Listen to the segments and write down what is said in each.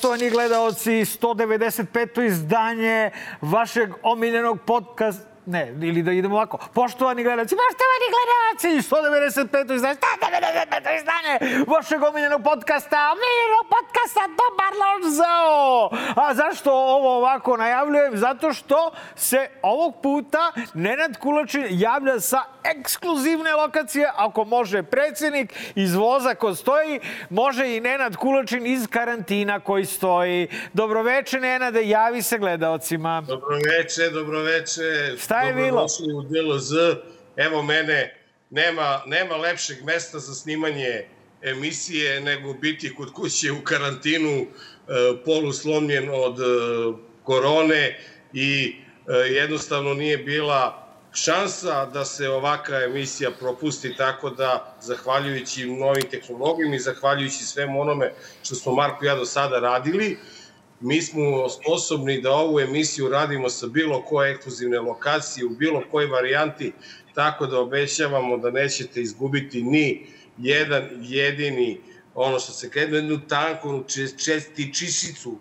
Poštovani gledaoci, 195. izdanje vašeg omiljenog podcasta Ne, ili da idemo ovako. Poštovani gledalci, poštovani gledalci, 195. izdanje, 195. izdanje vašeg omiljenog podcasta, omiljenog podcasta Dobar loš zao. A zašto ovo ovako najavljujem? Zato što se ovog puta Nenad Kulačin javlja sa ekskluzivne lokacije. Ako može predsednik iz voza ko stoji, može i Nenad Kulačin iz karantina koji stoji. Dobroveče, Nenade, javi se gledaocima. Dobroveče, dobroveče. Šta je bilo? Dobrodošli u DLZ. Evo mene, nema, nema lepšeg mesta za snimanje emisije nego biti kod kuće u karantinu, e, poluslomljen od e, korone i e, jednostavno nije bila šansa da se ovaka emisija propusti tako da, zahvaljujući novim tehnologijama i zahvaljujući svemu onome što smo Marko i ja do sada radili, mi smo sposobni da ovu emisiju radimo sa bilo koje ekskluzivne lokacije, u bilo kojoj varijanti, tako da obećavamo da nećete izgubiti ni jedan jedini, ono što se kredo, jednu tanku česti čišicu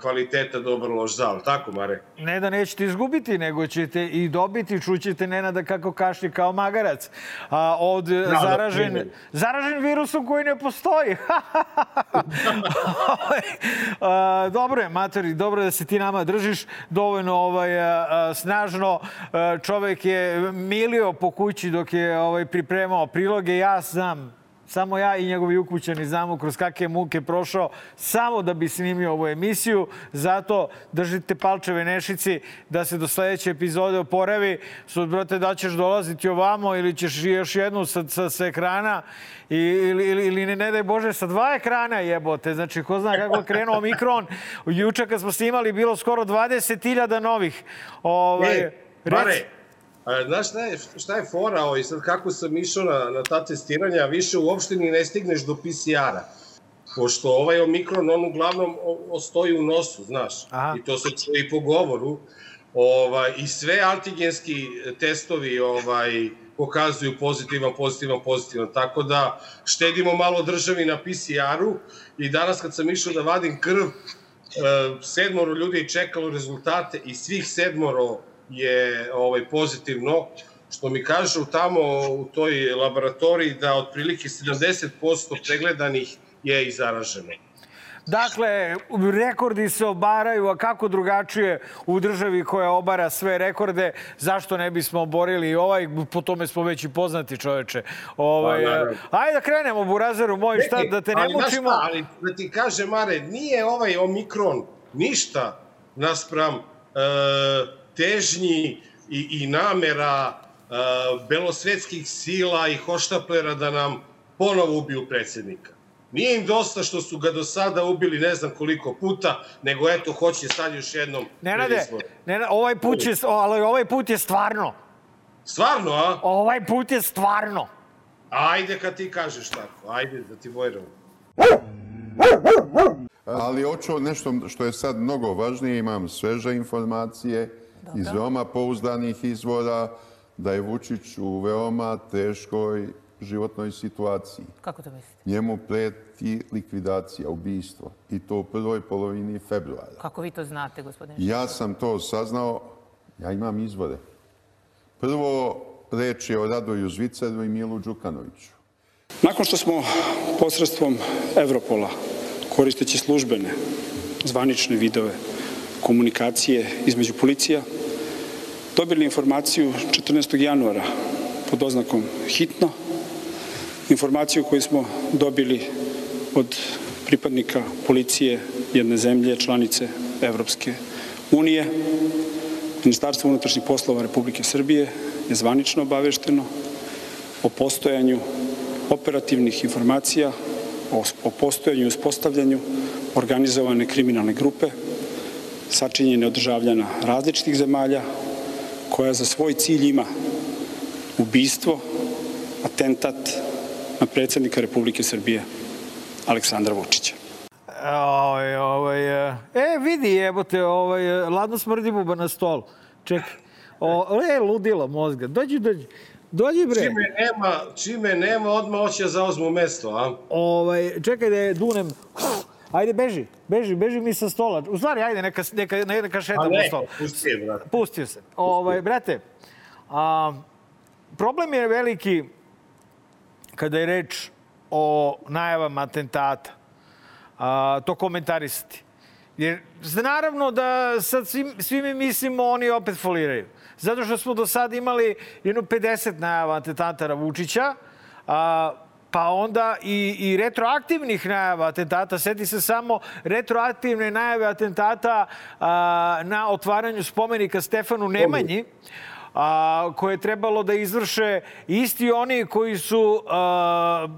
kvaliteta dobar loš zal. Tako, Mare? Ne da nećete izgubiti, nego ćete i dobiti, čućete Nenada kako kašlje kao magarac. A, od da, zaražen, da, zaražen virusom koji ne postoji. a, dobro je, materi, dobro da se ti nama držiš dovoljno ovaj, a, snažno. A, čovek je milio po kući dok je ovaj, pripremao priloge. Ja znam Samo ja i njegovi ukućani znamo kroz kakve muke prošao samo da bi snimio ovu emisiju. Zato držite palčeve nešici da se do sledeće epizode oporavi. Sud, brate, da ćeš dolaziti ovamo ili ćeš još jednu sa, sa, sa ekrana i, ili, ili, ili ne, ne daj Bože sa dva ekrana jebote. Znači, ko zna kako je krenuo mikron. Juče kad smo snimali bilo skoro 20.000 novih. Ovaj, e, Mare, A, znaš šta je, šta je fora ovo i sad kako sam išao na, na ta testiranja, više uopšte ni ne stigneš do PCR-a. Pošto ovaj omikron, on uglavnom ostoji u nosu, znaš. Aha. I to se čuje i po govoru. Ovaj, I sve antigenski testovi ovaj, pokazuju pozitivan, pozitivan, pozitivan. Tako da štedimo malo državi na PCR-u i danas kad sam išao da vadim krv, eh, sedmoro ljudi čekalo rezultate i svih sedmoro je ovaj pozitivno, što mi kažu tamo u toj laboratoriji da otprilike 70% pregledanih je i zaraženo. Dakle, rekordi se obaraju, a kako drugačije u državi koja obara sve rekorde, zašto ne bismo oborili ovaj, po tome smo već i poznati čoveče. Ovaj, pa, ajde da krenemo, Burazeru moj, šta, da te ne ali, mučimo. Šta, ali da ti kaže, Mare, nije ovaj omikron ništa naspram e, težnji i, i namera uh, belosvetskih sila i hoštaplera da nam ponovo ubiju predsednika. Nije im dosta što su ga do sada ubili ne znam koliko puta, nego eto, hoće sad još jednom Nenade, ne, ovaj put je, ali ovaj put je stvarno. Stvarno, a? Ovaj put je stvarno. Ajde kad ti kažeš tako, ajde da ti vojram. Ali hoću nešto što je sad mnogo važnije, imam sveže informacije. Iz veoma pouzdanih izvora da je Vučić u veoma teškoj životnoj situaciji. Kako to mislite? Njemu preti likvidacija, ubistvo. I to u prvoj polovini februara. Kako vi to znate, gospodine? Ja sam to saznao, ja imam izvore. Prvo, reč je o Radoju Zviceru i Milu Đukanoviću. Nakon što smo posredstvom Evropola, koristeći službene, zvanične vidove, komunikacije između policija, dobili informaciju 14. januara pod oznakom hitno, informaciju koju smo dobili od pripadnika policije jedne zemlje, članice Evropske unije. Ministarstvo unutrašnjih poslova Republike Srbije je zvanično obavešteno o postojanju operativnih informacija, o postojanju i uspostavljanju organizovane kriminalne grupe sačinjene od državljana različitih zemalja, koja za svoj cilj ima ubistvo, atentat na predsednika Republike Srbije, Aleksandra Vučića. Ovaj, ovaj, e, vidi, jebote, ovaj, ladno smrdi buba na stolu. Čekaj. O, e, ludilo mozga. Dođi, dođi. Dođi bre. Čime nema, čime nema, odmah hoće da zauzmu mesto, a? Ovaj, čekaj da je dunem Ajde, beži, beži, beži mi sa stola. U stvari, ajde, neka, neka, neka šeta A po ne, stolu. pusti je, brate. Pustio se. Ovaj, brate, a, problem je veliki kada je reč o najavama atentata. A, to komentarisati. Jer naravno da sad svi, svi mi mislimo oni opet foliraju. Zato što smo do sada imali jedno 50 najava atentatara Vučića, a, pa onda i, i retroaktivnih najava atentata. Seti se samo retroaktivne najave atentata a, na otvaranju spomenika Stefanu Nemanji, a, koje je trebalo da izvrše isti oni koji su a,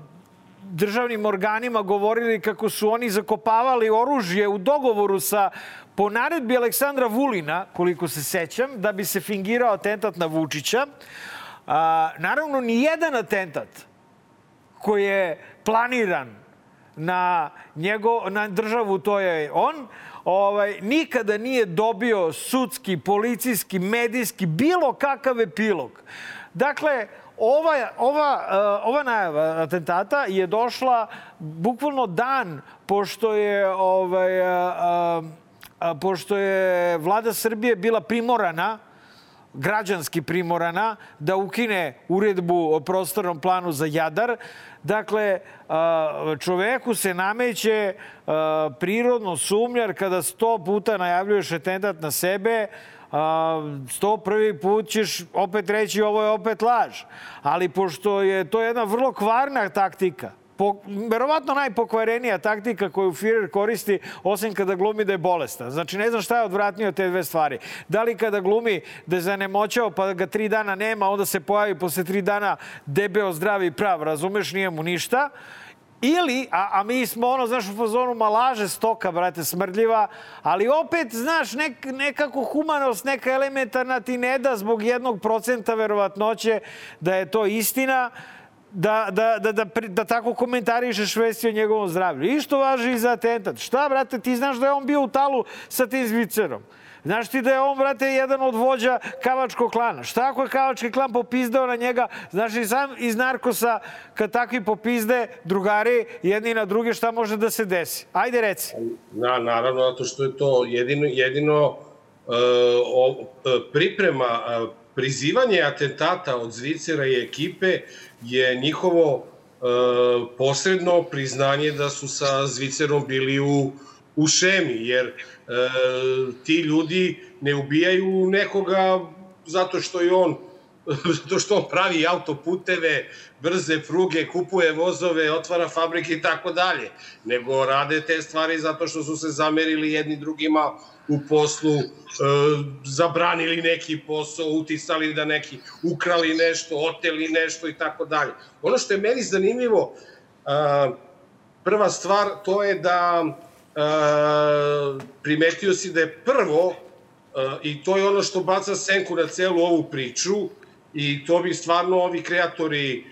državnim organima govorili kako su oni zakopavali oružje u dogovoru sa po naredbi Aleksandra Vulina, koliko se sećam, da bi se fingirao atentat na Vučića. A, naravno, ni jedan atentat koji je planiran na, njego, na državu, to je on, ovaj, nikada nije dobio sudski, policijski, medijski, bilo kakav epilog. Dakle, ova, ova, uh, ova najava atentata je došla bukvalno dan pošto je ovaj, uh, uh, pošto je vlada Srbije bila primorana građanski primorana da ukine uredbu o prostornom planu za Jadar. Dakle, čoveku se nameće prirodno sumljar kada sto puta najavljuješ atentat na sebe, sto prvi put ćeš opet reći ovo je opet laž. Ali pošto je to jedna vrlo kvarna taktika, po, verovatno najpokvarenija taktika koju Führer koristi, osim kada glumi da je bolestan. Znači, ne znam šta je odvratnije od te dve stvari. Da li kada glumi da je zanemoćao pa ga tri dana nema, onda se pojavi posle tri dana debeo, zdravi i prav, razumeš, nije mu ništa. Ili, a, a mi smo ono, znaš, u fazonu malaže stoka, brate, smrdljiva, ali opet, znaš, nek, nekako humanost, neka elementarna ti ne da zbog jednog procenta verovatnoće da je to istina, da, da, da, da, da tako komentarišeš vesti o njegovom zdravlju. I što važi i za atentat. Šta, brate, ti znaš da je on bio u talu sa tim Zvicerom. Znaš ti da je on, brate, jedan od vođa kavačkog klana. Šta ako je kavački klan popizdao na njega? Znaš i sam iz narkosa, kad takvi popizde drugari jedni na druge, šta može da se desi? Ajde, reci. Na, naravno, zato što je to jedino, jedino uh, o, priprema, uh, prizivanje atentata od Zvicera i ekipe je njihovo uh, posredno priznanje da su sa Zvicerom bili u, u šemi, jer ti ljudi ne ubijaju nekoga zato što je on zato što on pravi autoputeve, brze pruge, kupuje vozove, otvara fabrike i tako dalje, nego rade te stvari zato što su se zamerili jedni drugima u poslu, e, zabranili neki posao, utisali da neki ukrali nešto, oteli nešto i tako dalje. Ono što je meni zanimljivo, e, prva stvar, to je da e, primetio si da je prvo, e, i to je ono što baca senku na celu ovu priču, i to bi stvarno ovi kreatori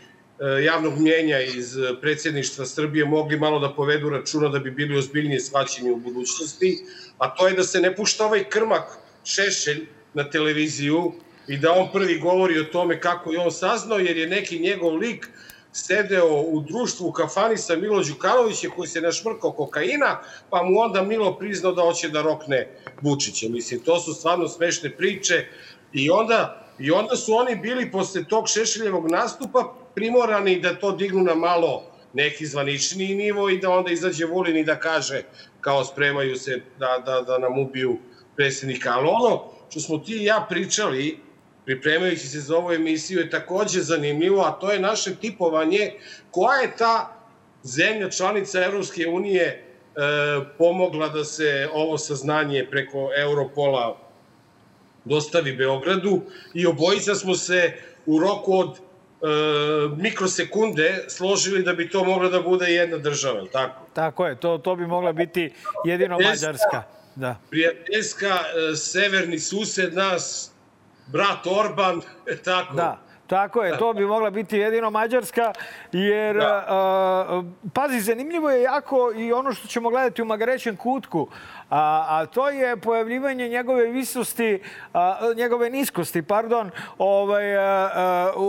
javnog mnjenja iz predsjedništva Srbije mogli malo da povedu računa da bi bili ozbiljnije shvaćeni u budućnosti, a to je da se ne pušta ovaj krmak Šešelj na televiziju i da on prvi govori o tome kako je on saznao, jer je neki njegov lik sedeo u društvu u kafani sa Milo Đukanovićem koji se našmrkao kokaina, pa mu onda Milo priznao da hoće da rokne Vučića. Mislim, to su stvarno smešne priče i onda I onda su oni bili posle tog Šešeljevog nastupa primorani da to dignu na malo neki zvaničniji nivo i da onda izađe Vulin i da kaže kao spremaju se da, da, da nam ubiju predsjednika. Ali ono što smo ti i ja pričali, pripremajući se za ovu emisiju, je takođe zanimljivo, a to je naše tipovanje koja je ta zemlja članica Evropske unije e, pomogla da se ovo saznanje preko Europola dostavi Beogradu i obojica smo se u roku od e, mikrosekunde složili da bi to mogla da bude jedna država, tako? Tako je, to, to bi mogla biti jedino Mađarska. Da. Prijateljska, e, severni sused nas, brat Orban, tako? Da. Tako je, to bi mogla biti jedino Mađarska, jer, Da. a, pazi, zanimljivo je jako i ono što ćemo gledati u Magarećem kutku, a, a to je pojavljivanje njegove visosti, a, njegove niskosti, pardon, ovaj, a, u,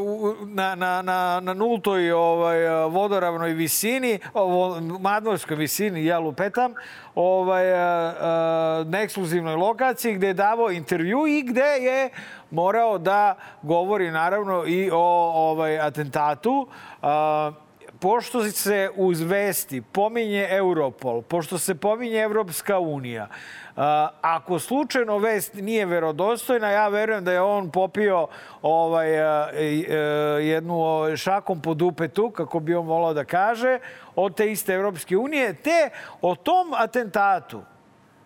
u, na, na, na, na nultoj ovaj, vodoravnoj visini, ovo, madmorskoj visini, ja lupetam, ovaj, a, a, na ekskluzivnoj lokaciji gde je davao intervju i gde je morao da govori naravno i o ovaj atentatu. A, pošto se uz vesti pominje Europol, pošto se pominje Evropska unija, ako slučajno vest nije verodostojna, ja verujem da je on popio ovaj, e, jednu šakom po dupetu, kako bi on volao da kaže, od te iste Evropske unije, te o tom atentatu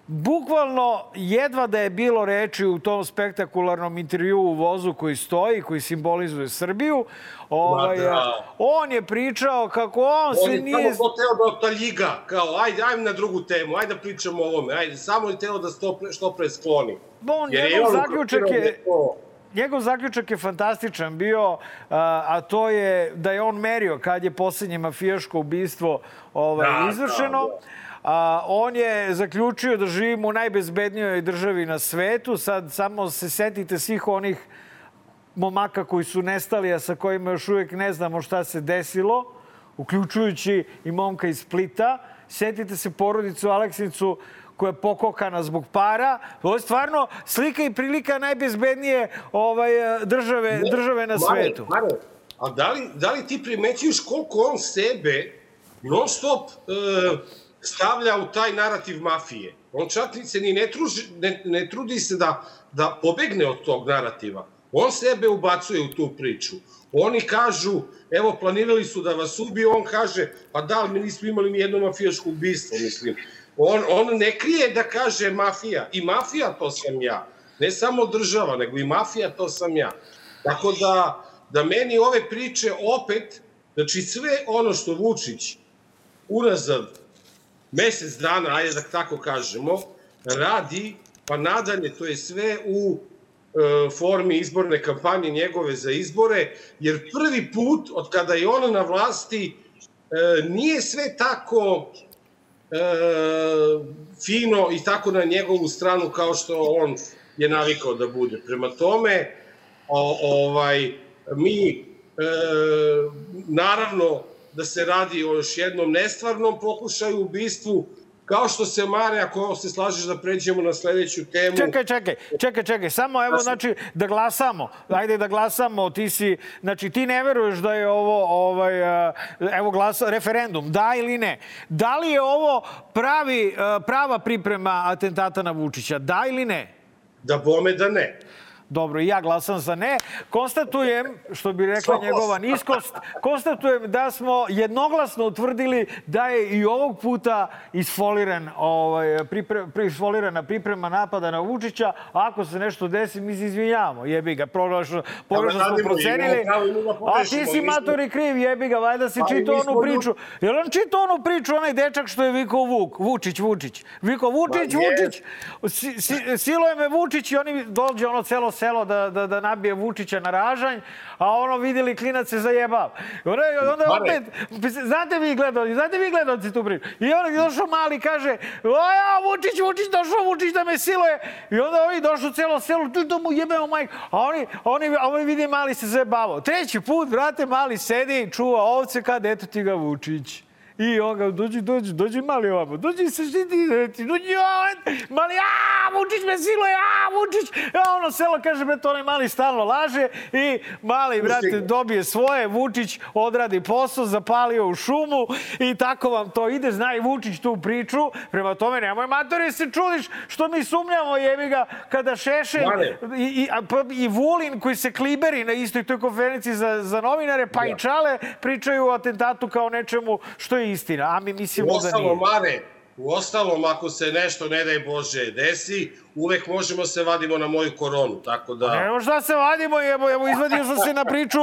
Bukvalno jedva da je bilo reči u tom spektakularnom intervjuu u vozu koji stoji, koji simbolizuje Srbiju. Ovaj, da. On je pričao kako on, On se je nije... samo teo da otaljiga, kao, ajde, ajde na drugu temu, ajde da pričamo o ovome, ajde, samo je teo da što pre, što pre skloni. On, Jer je njegov on zaključak da je... Njegov zaključak je fantastičan bio, a, a to je da je on merio kad je poslednje mafijaško ubistvo ovaj, Da, izvršeno. da, A, on je zaključio da živimo u najbezbednijoj državi na svetu. Sad samo se setite svih onih momaka koji su nestali, a sa kojima još uvijek ne znamo šta se desilo, uključujući i momka iz Splita. Setite se porodicu Aleksinicu koja je pokokana zbog para. Ovo je stvarno slika i prilika najbezbednije ovaj, države, države na Mare, svetu. Mare, a da li, da li ti primećuješ koliko on sebe non stop e, stavlja u taj narativ mafije? On čak se ni ne, truži, ne, ne trudi se da, da pobegne od tog narativa. On sebe ubacuje u tu priču. Oni kažu, evo, planirali su da vas ubiju, on kaže, pa da, mi nismo imali ni jedno mafijaško ubistvo, mislim. On, on ne krije da kaže mafija. I mafija to sam ja. Ne samo država, nego i mafija to sam ja. Tako da, da meni ove priče opet, znači sve ono što Vučić unazad mesec dana, ajde da tako kažemo, radi, pa nadalje, to je sve u e, formi izborne kampanje njegove za izbore, jer prvi put od kada je on na vlasti e, nije sve tako e, fino i tako na njegovu stranu kao što on je navikao da bude. Prema tome, ovaj, mi naravno da se radi o još jednom nestvarnom pokušaju ubistvu, kao što se Mare, ako se slažeš da pređemo na sledeću temu. Čekaj, čekaj, čekaj, čekaj. Samo evo, znači, da glasamo. Ajde da glasamo. Ti si, znači, ti ne veruješ da je ovo, ovaj, a, evo glasa, referendum, da ili ne. Da li je ovo pravi, a, prava priprema atentata na Vučića? Da ili ne? Da bome da ne. Dobro, i ja glasam za ne. Konstatujem, što bi rekla njegova niskost, konstatujem da smo jednoglasno utvrdili da je i ovog puta isfoliran, ovaj, pripre, pri- isfolirana priprema napada na Vučića. Ako se nešto desi, mi se izvinjavamo. Jebi ga, pogrešno, pogrešno smo procenili. A ti si matori kriv, jebi ga, valjda si Pa čitao onu priču. ljudi. Jel on čitao onu priču, onaj dečak što je vikao Vuk, Vučić, Vučić. Vikao Vučić, je. Vučić, si, si, siluje me Vučić i oni dođe ono celo selo da, da, da nabije Vučića na ražanj, a ono videli klinac se zajebav. I onda, onda opet, znate vi gledalci, znate vi gledalci tu priču. I onda je došao mali kaže, o ja, Vučić, Vučić, došao Vučić da me siluje. I onda oni došao celo selo, tu da mu jebemo majku. A oni, oni, a oni vidi mali se zajebavao. Treći put, brate, mali sedi, čuva ovce, kad eto ti ga Vučić. I on ga, dođi, dođi, dođi mali ovamo, dođi se štiti, ti, dođi, a, mali, a, Vučić me siluje, a, Vučić, a ono selo kaže, bre, to onaj mali stalno laže i mali, brate, dobije svoje, Vučić odradi posao, zapalio u šumu i tako vam to ide, zna i Vučić tu priču, prema tome nemoj matori se čudiš što mi sumnjamo, jebi ga, kada Šešelj Mare. i, i, pa, i Vulin koji se kliberi na istoj toj konferenciji za, za novinare, pa i Čale pričaju o atentatu kao nečemu što je istina, a mi mislimo da nije. Mare, U ostalom, ako se nešto, ne daj Bože, desi, uvek možemo se vadimo na moju koronu, tako da... Evo šta se vadimo, evo, evo izvadio sam se na priču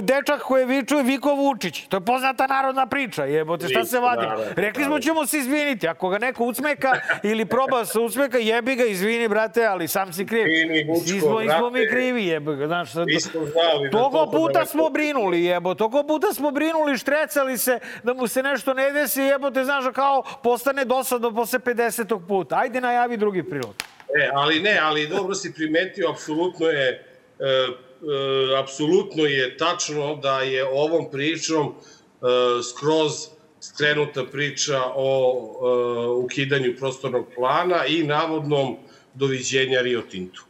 dečak koji viču je Viko Vučić. To je poznata narodna priča, jebote, šta se vadimo? da, da, Rekli da. smo ćemo se izviniti, ako ga neko ucmeka ili proba se ucmeka, jebi ga, izvini, brate, ali sam si kriv. Izvini, Vučko, Svi smo, smo mi brate. krivi, jebi ga, znaš, sad, Mi smo znali da Toliko to- da puta ne- smo brinuli, jebo, toliko puta smo brinuli, štrecali se da mu se nešto ne desi, jebote, znaš, da kao postane dosadno posle 50. puta. Ajde, najavi drugi prilog. E, ali ne, ali dobro si primetio, apsolutno je, e, e, apsolutno je tačno da je ovom pričom e, skroz skrenuta priča o e, ukidanju prostornog plana i navodnom doviđenja Rio Tintu.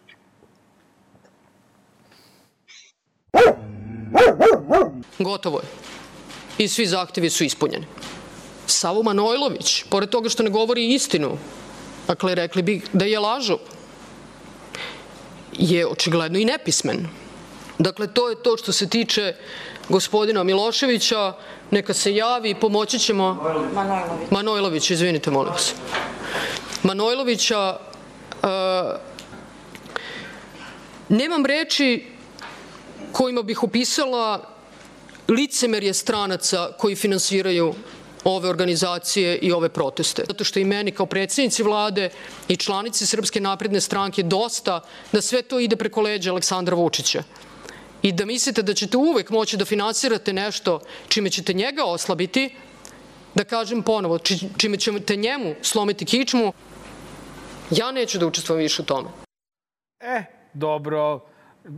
Gotovo je. I svi zahtevi su ispunjeni. Savo Manojlović, pored toga što ne govori istinu, dakle, rekli bi da je lažov, je očigledno i nepismen. Dakle, to je to što se tiče gospodina Miloševića. Neka se javi, pomoći ćemo... Manojlović. Manojlović, izvinite, molim vas. Manojlovića, uh, nemam reči kojima bih opisala licemerje stranaca koji finansiraju ove organizacije i ove proteste. Zato što i meni kao predsjednici vlade i članici Srpske napredne stranke dosta da sve to ide preko leđa Aleksandra Vučića i da mislite da ćete uvek moći da finansirate nešto čime ćete njega oslabiti, da kažem ponovo, či- čime ćete njemu slomiti kičmu, ja neću da učestvujem više u tome. E, dobro.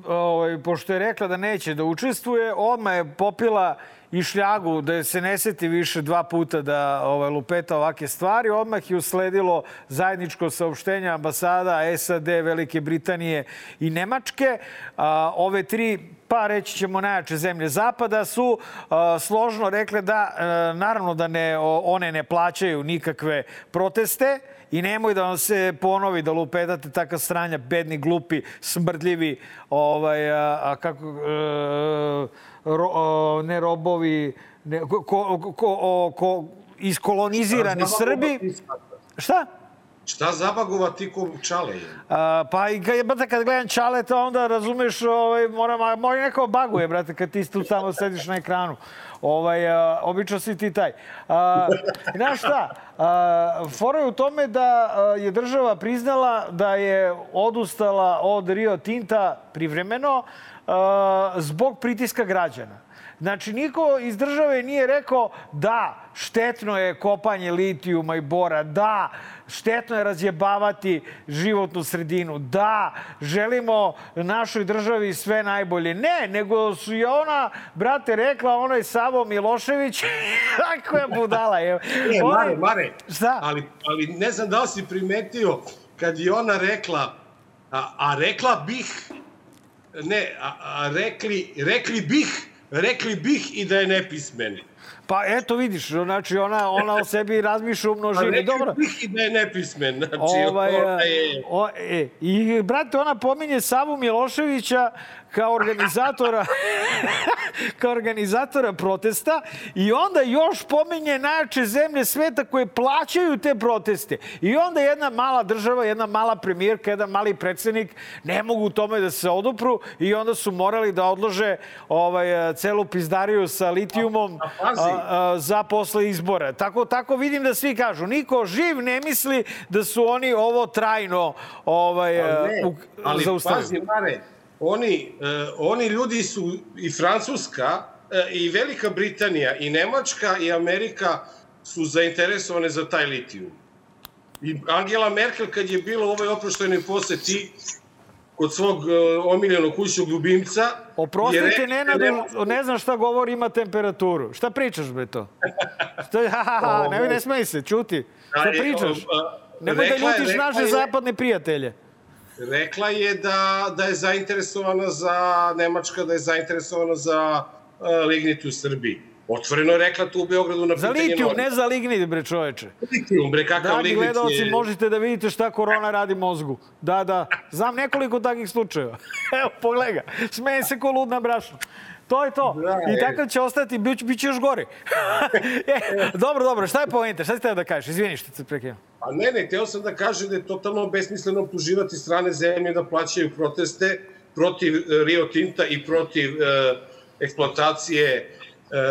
Ovaj, pošto je rekla da neće da učestvuje, odmah je popila i šljagu da se ne seti više dva puta da ovaj, lupeta ovake stvari. Odmah je usledilo zajedničko saopštenje ambasada SAD, Velike Britanije i Nemačke. A, ove tri pa reći ćemo najjače zemlje zapada su a, složno rekle da a, naravno da ne o, one ne plaćaju nikakve proteste i nemoj da vam se ponovi da lupetate takav stranja, bedni, glupi, smrdljivi, ovaj, a, a kako, e, ro, a, ne robovi, ne, ko, ko, ko, o, ko, iskolonizirani Srbi. Šta? Šta zabagova ti ko čale je? A, pa i kad, brate, kad gledam Čaleta, onda razumeš, ovaj, moram, a mora neko baguje, brate, kad ti tu samo sediš na ekranu. Ovaj, a, obično si ti taj. A, znaš šta, a, fora je u tome da a, je država priznala da je odustala od Rio Tinta privremeno zbog pritiska građana. Znači, niko iz države nije rekao da, štetno je kopanje litijuma i bora, da, štetno je razjebavati životnu sredinu, da, želimo našoj državi sve najbolje. Ne, nego su je ona, brate, rekla onaj Savo Milošević, kako je budala. Je. Ne, Mare, Mare, Šta? ali, ali ne znam da li si primetio kad je ona rekla, a, a rekla bih, ne, a, a rekli, rekli bih, rekli bih i da je nepismen. Pa eto vidiš, znači ona, ona o sebi razmišlja u množini. Dobro. bih i da je nepismen. Znači, Ovaj, ona je... o, e, I, brate, ona pominje Savu Miloševića kao organizatora kao organizatora protesta i onda još pominje najjače zemlje sveta koje plaćaju te proteste. I onda jedna mala država, jedna mala premijerka, jedan mali predsednik ne mogu tome da se odupru i onda su morali da odlože ovaj, celu pizdariju sa litijumom A- a a, za posle izbora. Tako, tako vidim da svi kažu. Niko živ ne misli da su oni ovo trajno ovaj, Ali ne, u- ali zaustavili. pazi, Mare, oni, e, oni ljudi su i Francuska e, i Velika Britanija i Nemačka i Amerika su zainteresovane za taj litijum. I Angela Merkel kad je bila u ovoj oproštenoj poseti kod svog e, omiljenog kućnog ljubimca... je Oprostite, da Nenadu, nema- ne znam šta govori, ima temperaturu. Šta pričaš, bre, to? Šta, ha, ha, ha, ne, ne smej se, čuti. Šta pričaš? Nemoj da je- ljutiš naše je- zapadne prijatelje. Rekla je da, da je zainteresovana za Nemačka, da je zainteresovana za uh, lignit u Srbiji. Otvoreno je rekla tu u Beogradu na Za pitanje litijum, novinara. ne za lignit, bre, čoveče. Litijum, bre, kakav Dragi lignit gledalci, je... možete da vidite šta korona radi mozgu. Da, da. Znam nekoliko takvih slučajeva. Evo, pogledaj ga. Smeje se ko ludna brašna. To je to. Da, I tako će ostati, bit, bit će još gori. e, dobro, dobro, šta je poenta? Šta si teo da kažeš? Izvini što se prekinem. A ne, ne, teo sam da kažem da je totalno besmisleno optuživati strane zemlje da plaćaju proteste protiv e, Rio Tinta i protiv e, eksploatacije e,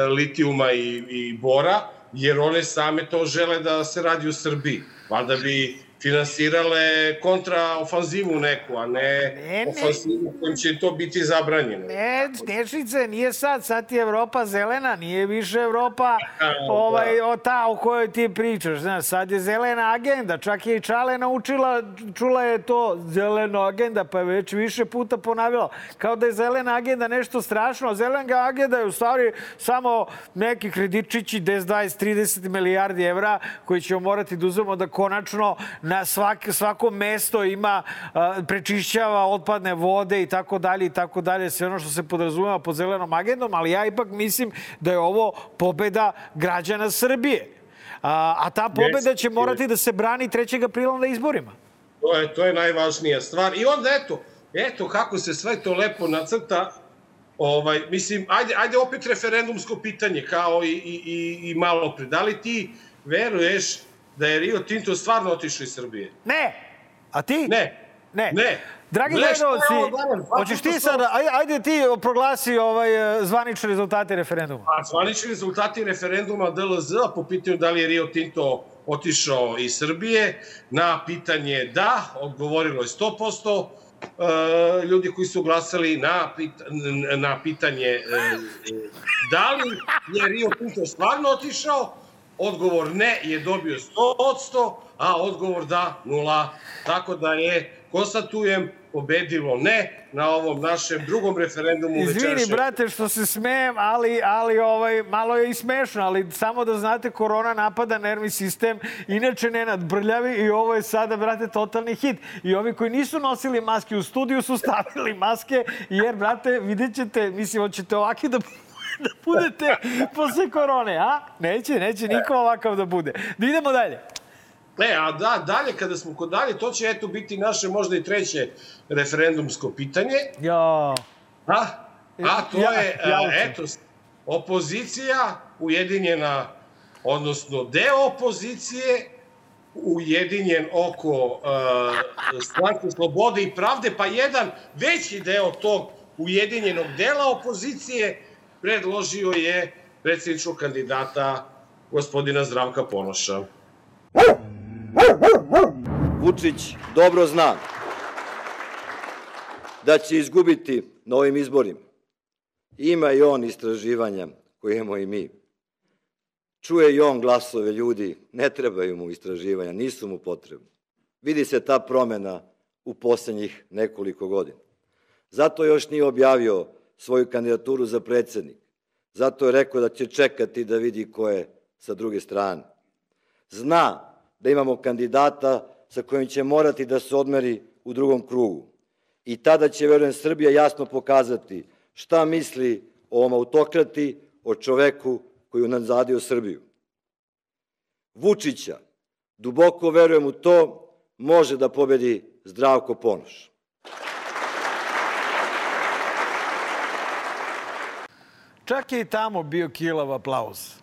litijuma i, i bora, jer one same to žele da se radi u Srbiji. Valjda bi finansirale kontraofanzivu neku, a ne, Ne, ne. ofanzivu kojim će to biti zabranjeno. Ne, Snežice, nije sad, sad je Evropa zelena, nije više Evropa ovaj, o ta o kojoj ti pričaš. Znaš, sad je zelena agenda, čak je i Čale naučila, čula je to zelena agenda, pa je već više puta ponavljala. Kao da je zelena agenda nešto strašno, a zelena agenda je u stvari samo neki kreditčići 10, 20, 30 milijardi evra koji ćemo morati da uzmemo da konačno na svak, svako mesto ima, prečišćava otpadne vode i tako dalje i tako dalje, sve ono što se podrazumeva pod zelenom agendom, ali ja ipak mislim da je ovo pobeda građana Srbije. A, a ta pobeda će morati da se brani 3. aprila na izborima. To je, to je najvažnija stvar. I onda eto, eto kako se sve to lepo nacrta, ovaj, mislim, ajde, ajde opet referendumsko pitanje, kao i, i, i, i malo pre. Da li ti veruješ da je Rio Tinto stvarno otišao iz Srbije? Ne! A ti? Ne. Ne. Ne. Dragi gledalci? Pa, hoćeš ti sada, ajde, ajde ti proglasi ovaj, e, zvanične rezultate referenduma. A zvanični rezultati referenduma DLZ po pitanju da li je Rio Tinto otišao iz Srbije, na pitanje da, odgovorilo je 100%, e, ljudi koji su glasali na, pita, na pitanje e, da li je Rio Tinto stvarno otišao, odgovor ne je dobio 100%, a odgovor da nula. Tako da je, konstatujem, pobedilo ne na ovom našem drugom referendumu Izvini, večerašnjem. brate, što se smejem, ali, ali ovaj, malo je i smešno, ali samo da znate, korona napada nervni sistem, inače Nenad Brljavi i ovo je sada, brate, totalni hit. I ovi koji nisu nosili maske u studiju su stavili maske, jer, brate, vidjet ćete, mislim, hoćete ovaki da da budete posle korone, a? Neće, neće niko ovakav da bude. Da idemo dalje. Ne, a da, dalje, kada smo kod dalje, to će eto biti naše možda i treće referendumsko pitanje. Jo. A, a to Ja- je, a, jaučem. eto, opozicija ujedinjena, odnosno deo opozicije ujedinjen oko uh, stranke Slobode i Pravde, pa jedan veći deo tog ujedinjenog dela opozicije predložio je predsjedničkog kandidata gospodina Zdravka Ponoša. Vučić dobro zna da će izgubiti na ovim izborima. Ima i on istraživanja koje imamo i mi. Čuje i on glasove ljudi, ne trebaju mu istraživanja, nisu mu potrebni. Vidi se ta promena u poslednjih nekoliko godina. Zato još nije objavio svoju kandidaturu za predsednik. Zato je rekao da će čekati da vidi ko je sa druge strane. Zna da imamo kandidata sa kojim će morati da se odmeri u drugom krugu. I tada će, verujem, Srbija jasno pokazati šta misli o ovom autokrati, o čoveku koji je nazadio Srbiju. Vučića, duboko verujem u to, može da pobedi Zdravko Ponoš. Čak je i tamo bio kilav aplauz.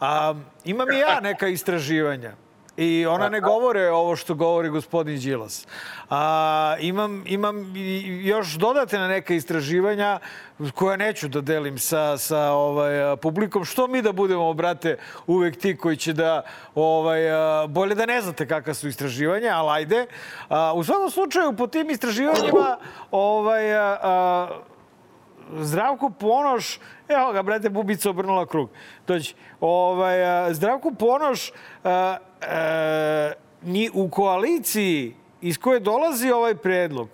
A, imam i ja neka istraživanja. I ona ne govore ovo što govori gospodin Đilas. A, imam, imam još dodatne neka istraživanja koja neću da delim sa, sa ovaj, publikom. Što mi da budemo, brate, uvek ti koji će da... Ovaj, bolje da ne znate kakva su istraživanja, ali ajde. A, u svakom slučaju, po tim istraživanjima ovaj, a, Zdravko Ponoš, evo ga, brate, bubica obrnula krug. Dođi. Ovaj, a, Zdravko Ponoš a, a, ni u koaliciji iz koje dolazi ovaj predlog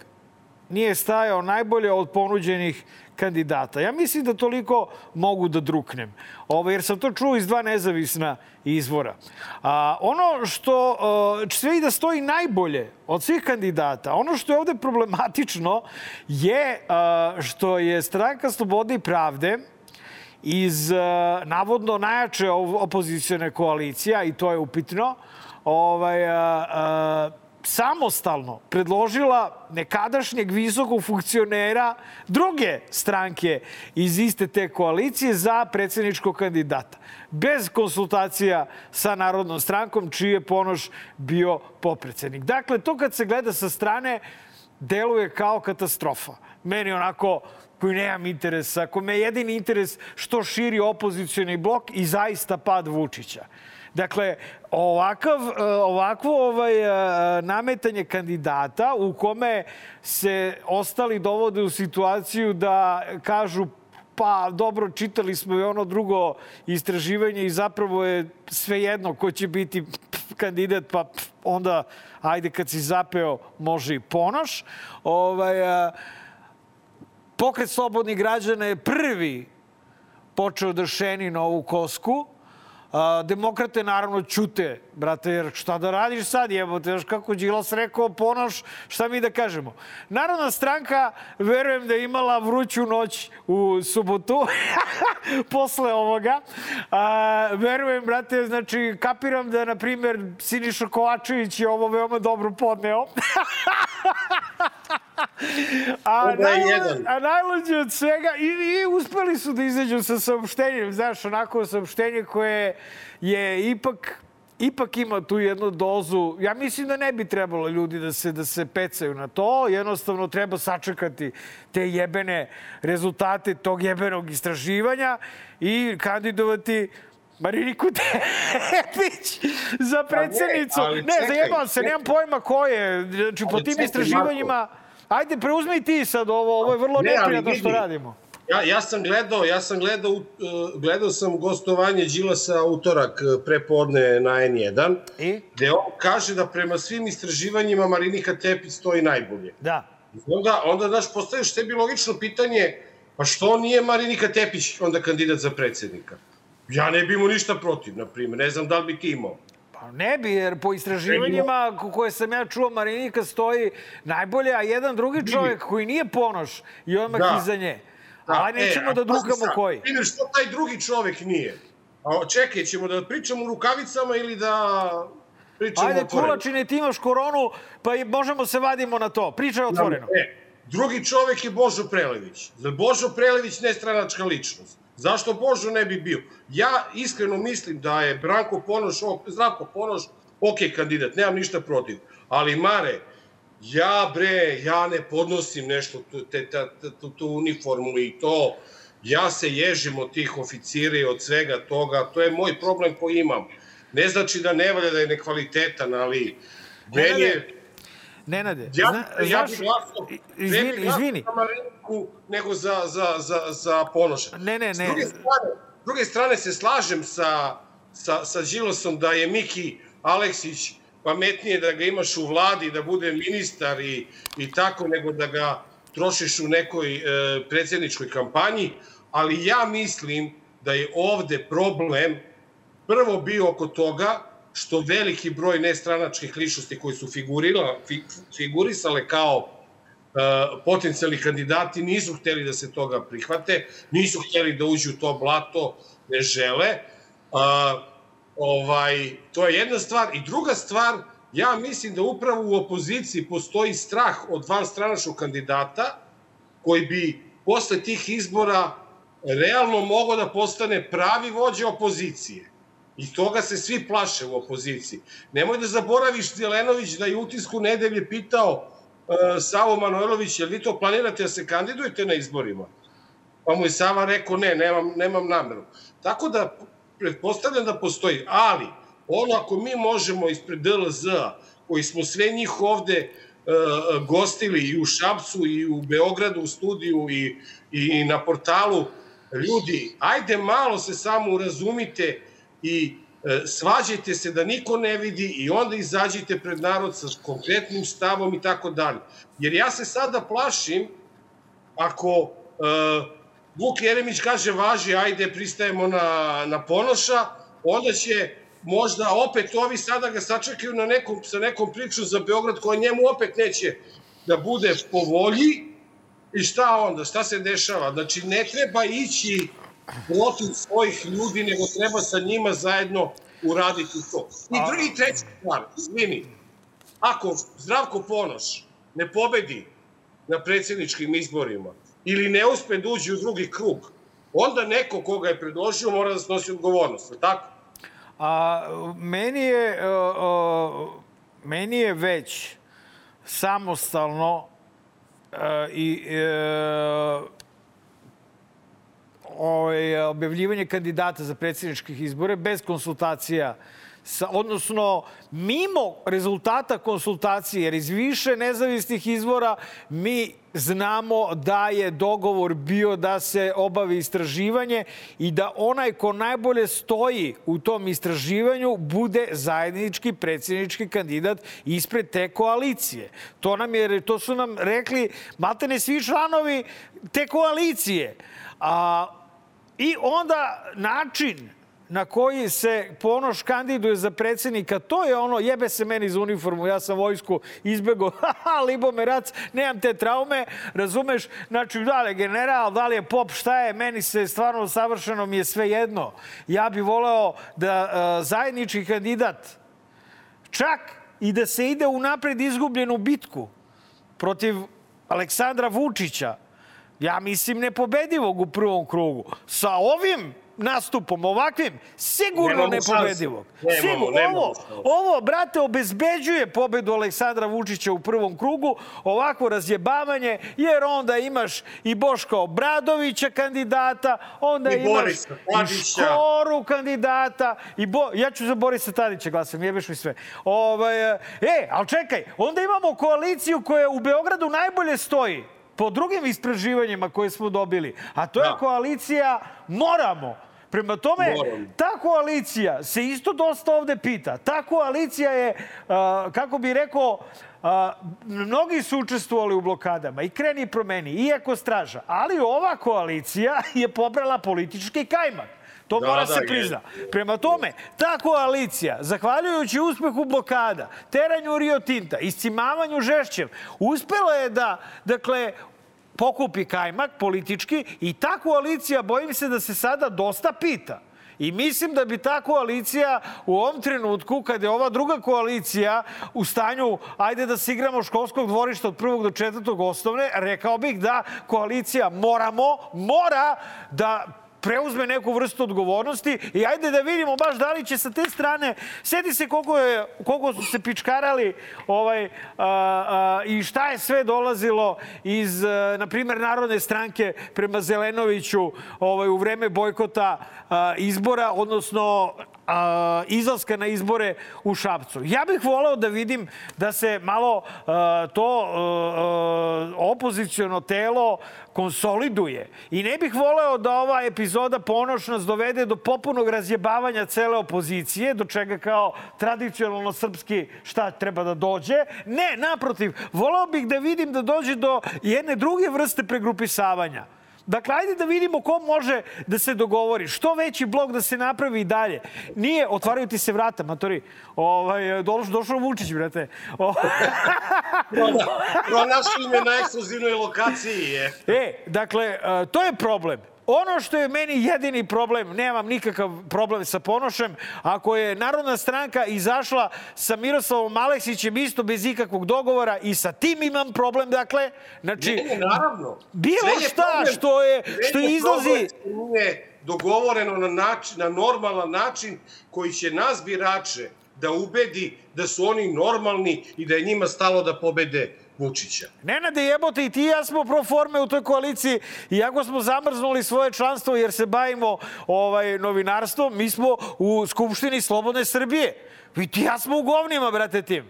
nije stajao najbolje od ponuđenih kandidata. Ja mislim da toliko mogu da druknem. Ovo, jer sam to čuo iz dva nezavisna izvora. A, ono što a, sve i da stoji najbolje od svih kandidata, ono što je ovde problematično je a, što je stranka Slobode i Pravde iz navodno najjače opozicione koalicija, i to je upitno, ovaj, a, a, samostalno predložila nekadašnjeg visokog funkcionera druge stranke iz iste te koalicije za predsjedničkog kandidata. Bez konsultacija sa Narodnom strankom, čiji je Ponoš bio popredsednik. Dakle, to kad se gleda sa strane, deluje kao katastrofa. Meni onako koji nemam interesa, ako me jedini interes što širi opozicioni blok i zaista pad Vučića. Dakle, ovakav, ovakvo ovaj, nametanje kandidata u kome se ostali dovode u situaciju da kažu pa dobro, čitali smo i ono drugo istraživanje i zapravo je svejedno ko će biti kandidat, pa onda ajde kad si zapeo može i ponoš. Ovaj, pokret slobodnih građana je prvi počeo da šeni na ovu kosku A, demokrate naravno ćute, brate, jer šta da radiš sad, jebote, još kako Đilas rekao, ponoš, šta mi da kažemo. Narodna stranka, verujem da je imala vruću noć u subotu, posle ovoga. A, verujem, brate, znači, kapiram da, na primjer, Siniša Kovačević je ovo veoma dobro podneo. a, najluđe, a najluđe od svega, i, i uspeli su da izađu sa saopštenjem, znaš, onako saopštenje koje je ipak ipak ima tu jednu dozu. Ja mislim da ne bi trebalo ljudi da se da se pecaju na to. Jednostavno treba sačekati te jebene rezultate tog jebenog istraživanja i kandidovati Mariniku Tepić za predsednicu. Ne, ne zajebam se, nemam pojma ko je. Znači, po tim istraživanjima... Ajde, preuzmi ti sad ovo, ovo je vrlo ne, neprijatno što radimo. Ja, ja sam gledao, ja sam gledao, uh, gledao sam gostovanje Đilasa utorak uh, prepodne na N1, I? gde on kaže da prema svim istraživanjima Marinika Tepić stoji najbolje. Da. Onda, onda znaš, postaviš tebi logično pitanje, pa što nije Marinika Tepić onda kandidat za predsednika? Ja ne bi imao ništa protiv, na primjer. Ne znam da li bi ti imao. Pa ne bi, jer po istraživanjima koje sam ja čuo, Marinika stoji najbolje, a jedan drugi čovjek koji nije ponoš i odmah da. iza nje. Da, Ali nećemo e, da drugamo koji. Vidim što taj drugi čovjek nije. A, čekaj, ćemo da pričamo u rukavicama ili da pričamo Ajde, kulačine, ti imaš koronu, pa i možemo se vadimo na to. Pričaj otvoreno. E, drugi čovjek je Božo Prelević. Božo Prelević nestranačka ličnost. Zašto Božo ne bi bio? Ja iskreno mislim da je Branko Ponoš, Zdravko Ponoš, ok kandidat, nemam ništa protiv. Ali Mare, ja bre, ja ne podnosim nešto, tu, te, ta, tu, tu uniformu i to. Ja se ježim od tih oficira i od svega toga. To je moj problem koji imam. Ne znači da ne valja da je nekvalitetan, ali meni je Nenade, ja, zna, ja bih glasao, izvini, ne izvini. za Mariniku, nego za, za, za, za Ponoša. Ne, ne, ne. S druge strane, s druge strane se slažem sa, sa, sa Đilosom da je Miki Aleksić pametnije da ga imaš u vladi, da bude ministar i, i tako, nego da ga trošiš u nekoj e, predsjedničkoj kampanji, ali ja mislim da je ovde problem prvo bio oko toga što veliki broj nestranačkih ličnosti koji su figurila, figurisale kao uh, potencijalni kandidati nisu hteli da se toga prihvate, nisu hteli da uđu u to blato, ne žele. Uh, ovaj, to je jedna stvar. I druga stvar, ja mislim da upravo u opoziciji postoji strah od vanstranačnog kandidata koji bi posle tih izbora realno mogao da postane pravi vođa opozicije. I toga se svi plaše u opoziciji. Nemoj da zaboraviš Zelenović da je utisku nedelje pitao uh, Savo Manojlović, jel vi to planirate da se kandidujete na izborima? Pa mu je Sava rekao, ne, nemam, nemam nameru. Tako da, pretpostavljam da postoji. Ali, ono ako mi možemo ispred DLZ, koji smo sve njih ovde uh, gostili i u Šapcu i u Beogradu u studiju i, i na portalu, ljudi, ajde malo se samo urazumite i e, svađajte se da niko ne vidi i onda izađite pred narod sa konkretnim stavom i tako dalje. Jer ja se sada plašim ako e, Vuk Jeremić kaže važi, ajde pristajemo na, na ponoša, onda će možda opet ovi sada ga sačekaju na nekom, sa nekom priču za Beograd koja njemu opet neće da bude po volji i šta onda, šta se dešava? Znači ne treba ići protiv svojih ljudi, nego treba sa njima zajedno uraditi to. I drugi treći stvar, izvini, ako Zdravko Ponoš ne pobedi na predsjedničkim izborima ili ne uspe da uđe u drugi krug, onda neko koga je predložio mora da snosi odgovornost, tako? A, meni je, uh, uh, meni je već samostalno uh, i uh, ovaj, objavljivanje kandidata za predsjedničkih izbore bez konsultacija sa, odnosno mimo rezultata konsultacije, jer iz više nezavisnih izvora mi znamo da je dogovor bio da se obavi istraživanje i da onaj ko najbolje stoji u tom istraživanju bude zajednički predsjednički kandidat ispred te koalicije. To, nam je, to su nam rekli maltene svi članovi te koalicije. A, I onda način na koji se Ponoš kandiduje za predsjednika, to je ono, jebe se meni za uniformu, ja sam vojsku izbego, haha, Libomerac, nemam te traume, razumeš? Znači, da li je general, da li je pop, šta je, meni se stvarno savršeno mi je sve jedno. Ja bih voleo da uh, zajednički kandidat, čak i da se ide u napred izgubljenu bitku protiv Aleksandra Vučića, ja mislim nepobedivog u prvom krugu. Sa ovim nastupom ovakvim, sigurno nepobedivog. Sigurno. Ovo, ovo, brate, obezbeđuje pobedu Aleksandra Vučića u prvom krugu, ovako razjebavanje, jer onda imaš i Boška Obradovića kandidata, onda I imaš Borisa i Škoru kandidata, i Bo... ja ću za Borisa Tadića glasam, jebeš mi sve. Ovaj, e, ali čekaj, onda imamo koaliciju koja u Beogradu najbolje stoji po drugim istraživanjima koje smo dobili, a to je Da. koalicija Moramo. Prema tome, Moramo. ta koalicija se isto dosta ovde pita. Ta koalicija je, kako bi rekao, mnogi su učestvovali u blokadama i kreni promeni, iako straža. Ali ova koalicija je pobrala politički kajmak. To Da, mora da, se je. prizna. Prema tome, ta koalicija, zahvaljujući uspehu blokada, teranju Rio Tinta, iscimavanju žešćem, uspela je da, dakle, pokupi kajmak politički i ta koalicija, bojim se da se sada dosta pita. I mislim da bi ta koalicija u ovom trenutku, kada je ova druga koalicija u stanju, ajde da se igramo školskog dvorišta od prvog do četvrtog osnovne, rekao bih da koalicija moramo, mora da preuzme neku vrstu odgovornosti i ajde da vidimo baš da li će sa te strane, sedi se koliko, je, koliko su se pičkarali ovaj, a, a, i šta je sve dolazilo iz, a, na primjer, Narodne stranke prema Zelenoviću ovaj, u vreme bojkota a, izbora, odnosno a, izlaska na izbore u Šapcu. Ja bih voleo da vidim da se malo a, to a, opoziciono telo konsoliduje. I ne bih voleo da ova epizoda Ponoš nas dovede do popunog razjebavanja cele opozicije, do čega kao tradicionalno srpski šta treba da dođe. Ne, naprotiv, voleo bih da vidim da dođe do jedne druge vrste pregrupisavanja. Dakle, ajde da vidimo ko može da se dogovori. Što veći blok da se napravi i dalje. Nije, otvaraju ti se vrata, matori. Ovaj, došao, došao Vučić, brate. O, Pronašli me na ekskluzivnoj lokaciji. Je. e, dakle, e, to je problem. Ono što je meni jedini problem, nemam nikakav problem sa Ponošem, ako je Narodna stranka izašla sa Miroslavom Aleksićem isto bez ikakvog dogovora i sa tim imam problem, dakle, znači, Ne, naravno. bilo je šta problem- što je, što je izlazi... Nije dogovoreno na, način, na normalan način koji će nas birače da ubedi da su oni normalni i da je njima stalo da pobede Vučića. Nenade jebote, i ti i ja smo pro forme u toj koaliciji, iako smo zamrznuli svoje članstvo jer se bavimo ovaj, novinarstvom, mi smo u Skupštini Slobodne Srbije. I ti i ja smo u govnima, brate, tim.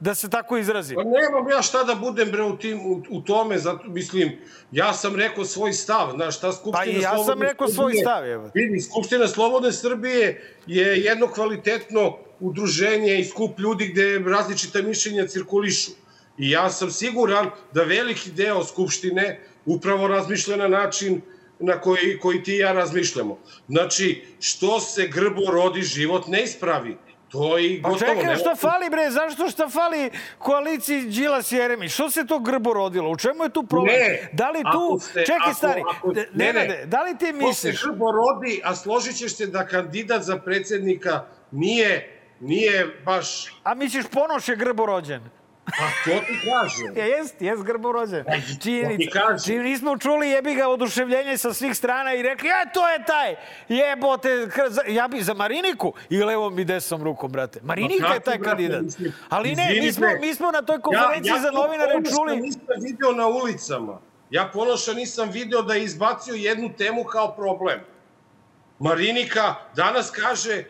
Da se tako izrazim. Pa nemam ja šta da budem bre u, tim, u, u tome, zato, mislim, ja sam rekao svoj stav, znaš, šta Skupština Pa i ja sam Slobodne rekao svoj Srbije- stav, evo. Vidi, Skupština Slobodne Srbije je jedno kvalitetno udruženje i skup ljudi gde različita mišljenja cirkulišu. I ja sam siguran da veliki deo Skupštine upravo razmišlja na način na koji, koji ti i ja razmišljamo. Znači, što se grbo rodi, život ne ispravi. To je i Pa gotovo. čekaj, nema- šta fali, bre? Zašto šta fali koaliciji Đilas Jeremić? Što se to grbo rodilo? U čemu je tu problem? Ne, da li tu... ako ste- čekaj, ako- stari, ako- ne, ne, ne. Nenade, da li ti To se misliš... grbo rodi, a složit ćeš se da kandidat za predsjednika nije nije baš... A misliš Ponoš je grborođen? Pa to ti kažem. Ja, jest, jest grborođen. Pa, to ti Činjenica. Čim nismo čuli jebi ga oduševljenje sa svih strana i rekli, e, to je taj, jebote, za- ja bi za Mariniku i levom i desnom rukom, brate. Marinika Ma je taj brate, kandidat. mislim, Ali ne, mi smo, mi smo na toj konferenciji za to novinare Ponoša čuli... nisam video na ulicama. Ja Ponoša nisam video da je izbacio jednu temu kao problem. Marinika danas kaže, e,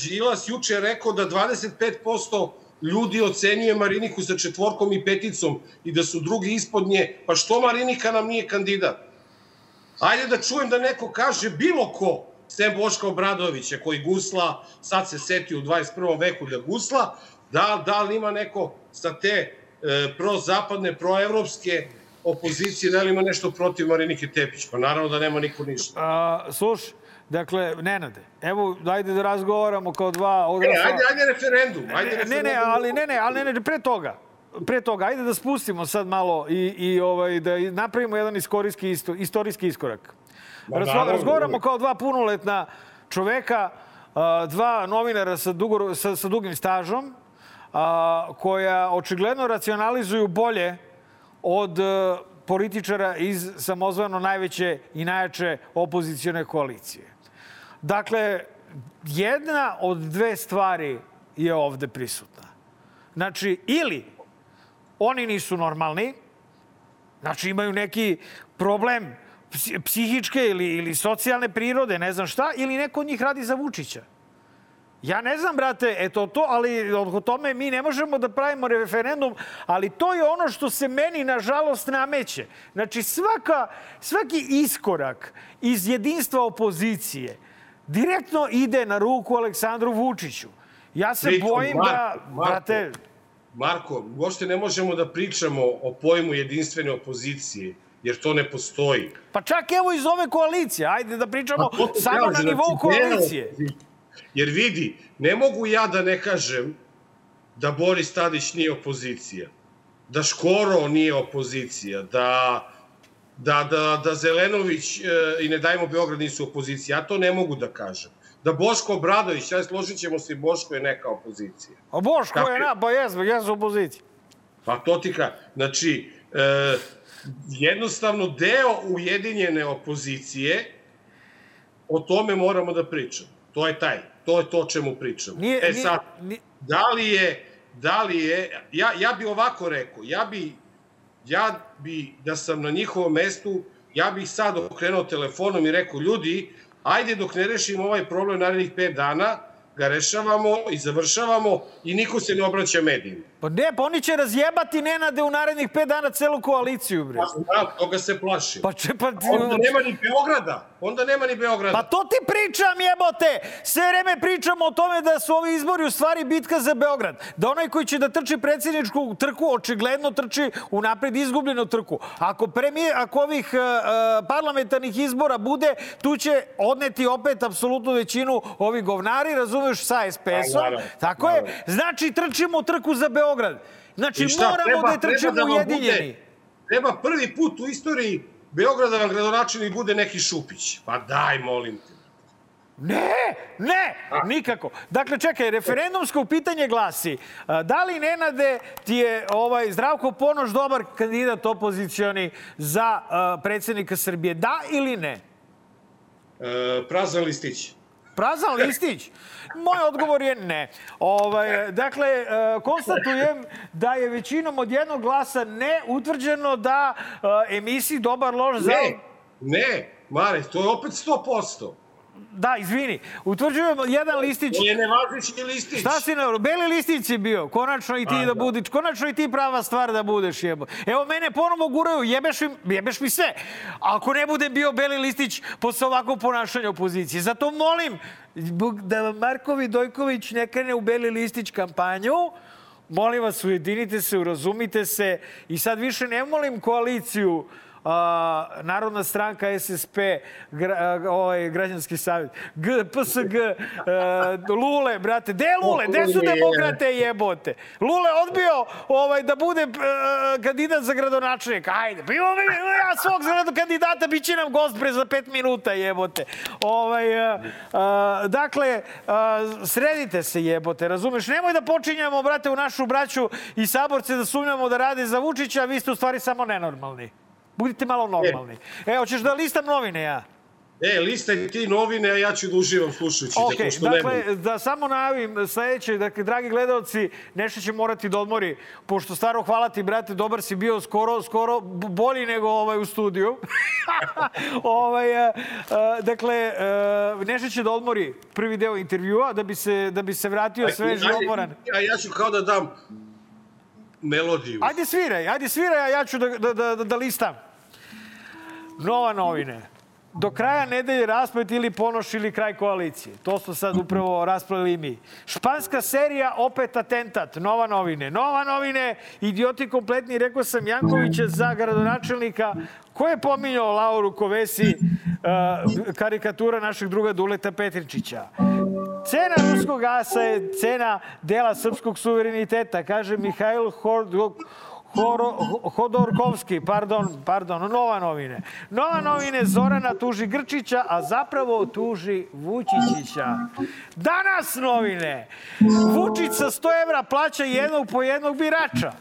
Đilas juče je rekao da 25% ljudi ocenjuje Mariniku sa četvorkom i peticom i da su drugi ispod nje. Pa što Marinika nam nije kandidat? Ajde da čujem da neko kaže bilo ko, sem Boška Obradovića koji gusla, sad se seti u 21. veku da gusla, da, da li ima neko sa te e, prozapadne, proevropske opozicije, da li ima nešto protiv Marinike Tepić? Pa naravno da nema niko ništa. A, slušaj, dakle, Nenade, evo, dajde da razgovaramo kao dva E, odrasla... ajde, ajde referendum. Ajde Ne, referendum. ne, ali ne, ne, ali ne, ne, pre toga. Pre toga, ajde da spustimo sad malo i, i ovaj, da napravimo jedan istorijski, isto, istorijski iskorak. Ma, Razgo, naravno, razgovaramo kao dva punoletna čoveka, dva novinara sa, dugo, sa, sa dugim stažom, a, koja očigledno racionalizuju bolje od e, političara iz samozvano najveće i najjače opozicione koalicije. Dakle, jedna od dve stvari je ovde prisutna. Znači, ili oni nisu normalni, znači imaju neki problem psi- psihičke ili, ili socijalne prirode, ne znam šta, ili neko od njih radi za Vučića. Ja ne znam, brate, eto to, ali o tome mi ne možemo da pravimo referendum, ali to je ono što se meni, nažalost, nameće. Znači, svaka, svaki iskorak iz jedinstva opozicije direktno ide na ruku Aleksandru Vučiću. Ja se Pritom, bojim da, Marko, Marko, brate, Marko, uopšte ne možemo da pričamo o pojmu jedinstvene opozicije, jer to ne postoji. pa čak evo iz ove koalicije, ajde da pričamo Pa samo na nivou znači, deo koalicije. Jer vidi, ne mogu ja da ne kažem da Boris Tadić nije opozicija, da Škoro nije opozicija, da, da, da, da Zelenović e, i Ne dajmo Beograd nisu opozicija. Ja to ne mogu da kažem. Da Boško Obradović, ja složit ćemo se, Boško je neka opozicija. A Boško Tako je na, pa jesmo, jesmo opozicija. Pa to ti ka... Znači, e, jednostavno deo ujedinjene opozicije, o tome moramo da pričamo. To je taj, to je to o čemu pričamo. Nije, e nije- sad, ni- da li je, da li je, ja, ja bi ovako rekao, ja bi, ja bi, da sam na njihovom mestu, ja bih sad okrenuo telefonom i rekao, ljudi, ajde dok ne rešimo ovaj problem narednih pet dana, ga rešavamo i završavamo i niko se ne obraća medijima. Pa ne, pa oni će razjebati Nenade u narednih pet dana celu koaliciju, bre. Pa znam, toga se plašim. Pa če, pa... Onda nema ni Beograda. Onda nema ni Beograda. Pa to ti pričam, jebote! Sve vreme pričamo o tome da su ovi izbori u stvari bitka za Beograd. Da onaj koji će da trči predsjedničku trku očigledno trči u napred izgubljenu trku. Ako, premije, ako ovih uh, parlamentarnih izbora bude, tu će odneti opet apsolutnu većinu ovi govnari, razumeš, sa Pa, SPS-om. Tako je. Znači, trčimo trku za Beograd. Znači, I šta, moramo treba- da je trčimo treba da ujedinjeni. bude- Treba prvi put u istoriji Beograda vam gradonačelnik bude neki Šupić. Pa daj, molim te. Ne, ne, nikako. Dakle, čekaj, referendumsko pitanje glasi, da li Nenade ti je ovaj Zdravko Ponoš dobar kandidat opozicioni za a, predsjednika Srbije? Da ili ne? E, prazan listić. Prazan listić? Moj odgovor je ne. Ovaj, dakle, e, konstatujem da je većinom od jednog glasa ne utvrđeno da e, emisiji Dobar loš za... Ne, ne, Mare, to je opet 100%. Da, izvini. Utvrđujemo jedan listić To je nevažeći listić. Šta si na Beli listić si bio. Konačno i ti A, da, da. budiš, konačno i ti prava stvar da budeš jebo. Evo mene ponovo guraju, jebeš mi, jebeš mi sve. Ako ne bude bio Beli listić posle ovakvog ponašanja opozicije. Zato molim da Markovi Dojković ne krene u Beli listić kampanju. Molim vas, ujedinite se, urazumite se i sad više ne molim koaliciju a, Narodna stranka, SSP, gra, ovaj, Građanski savjet, G, PSG, a, Lule, brate. Gde Lule? Gde su demokrate jebote? Lule odbio ovaj, da bude a, kandidat za gradonačelnika. Ajde, pa imamo mi ja svog kandidata, bit će nam gost pre za pet minuta jebote. Ovaj, dakle, sredite se jebote, razumeš? Nemoj da počinjamo, brate, u našu braću i saborce da sumnjamo da rade za Vučića, a vi ste u stvari samo nenormalni. Budite malo normalni. Evo, hoćeš da listam novine ja? E, listaj ti novine, a ja ću da uživam slušajući Ok, te, pošto dakle, nemam. da samo najavim sledeće, dakle, dragi gledalci, nešto će morati da odmori, pošto staro hvala ti, brate, dobar si bio skoro, skoro bolji nego ovaj u studiju. ovaj, e, e, dakle, e, nešto će da odmori prvi deo intervjua, da bi se, da bi se vratio svež odmoran. A ja ću kao da dam melodiju. Ajde sviraj, ajde sviraj, a ja ću da, da, da, da listam. Nova novine. Do kraja nedelje rasplet ili ponoš ili kraj koalicije. To smo sad upravo raspravili mi. Španska serija, opet atentat. Nova novine. Nova novine, idioti kompletni, rekao sam Jankovića za gradonačelnika. Ko je pominjao Lauru Kovesi, uh, karikatura našeg druga Duleta Petričića? Cena ruskog gasa je cena dela srpskog suvereniteta, kaže Mihajl Hordog, Horo, Hodorkovski, pardon, pardon, Nova novine. Nova novine, Zorana tuži Grčića, a zapravo tuži Vučićića. Danas novine. Vučić sa 100 evra plaća jednog po jednog birača.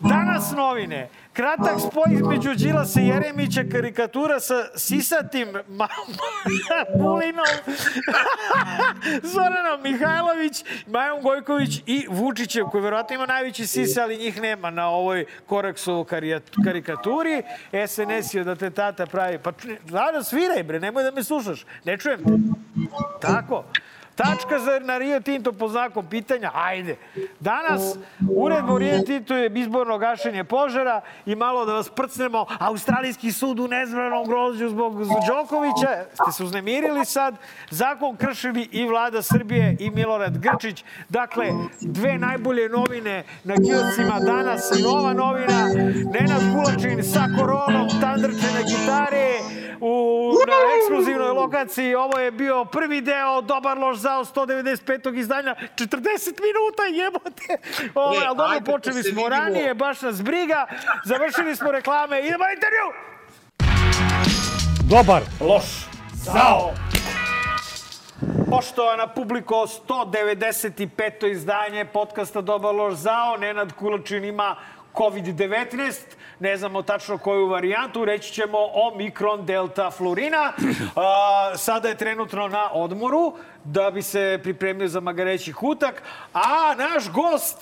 Danas novine. Kratak spoj između Đilasa i Jeremića, karikatura sa sisatim ma- Bulinom, Zoranom Mihajlović, Majom Gojković i Vučićem, koji verovatno ima najveći sisa, ali njih nema na ovoj Koraksovu karijat- karikaturi. SNS je od atentata pravi. Pa Vlada, sviraj bre, nemoj da me slušaš. Ne čujem te. Tako. Tačka za na Rio Tinto po znakom pitanja, ajde. Danas u Rio Tinto je izborno gašenje požara i malo da vas prcnemo. Australijski sud u nezbranom grožđu zbog Đokovića. Ste se uznemirili sad. Zakon kršili i vlada Srbije i Milorad Grčić. Dakle, dve najbolje novine na kioscima danas. Nova novina, Nenad Kulačin sa koronom, tandrče na gitare u, na ekskluzivnoj lokaciji. Ovo je bio prvi deo Dobar loš zao 195. izdanja. 40 minuta jebote. Ovo, E, ali dobro, počeli da se smo ranije, baš nas briga. Završili smo reklame. Idemo na intervju! Dobar. Loš. Zao. Poštovana publiko, 195. izdanje podcasta Dobar loš zao. Nenad Kulačin ima COVID-19. Ne znamo tačno koju varijantu. Reći ćemo o Mikron Delta Florina. A, sada je trenutno na odmoru da bi se pripremio za magareći kutak. A naš gost,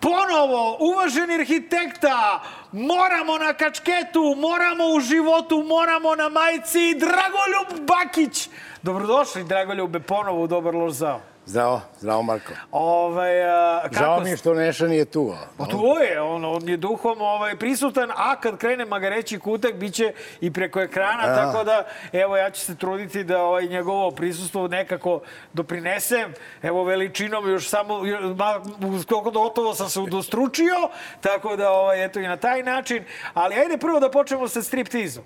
ponovo, uvaženi arhitekta, moramo na kačketu, moramo u životu, moramo na majici, Dragoljub Bakić. Dobrodošli, Dragoljube, ponovo u Dobar loš zao. Zdravo, zdravo Marko. Ovaj, a, kako Žao mi je što Neša nije tu. Pa tu je, on, on je duhom ovaj, prisutan, a kad krene magareći kutak, bit će i preko ekrana, A. tako da, evo, ja ću se truditi da ovaj, njegovo prisustvo nekako doprinesem. Evo, veličinom još samo, još, ma, koliko gotovo sam se udostručio, tako da, ovaj, eto, i na taj način. Ali ajde prvo da počnemo sa striptizom.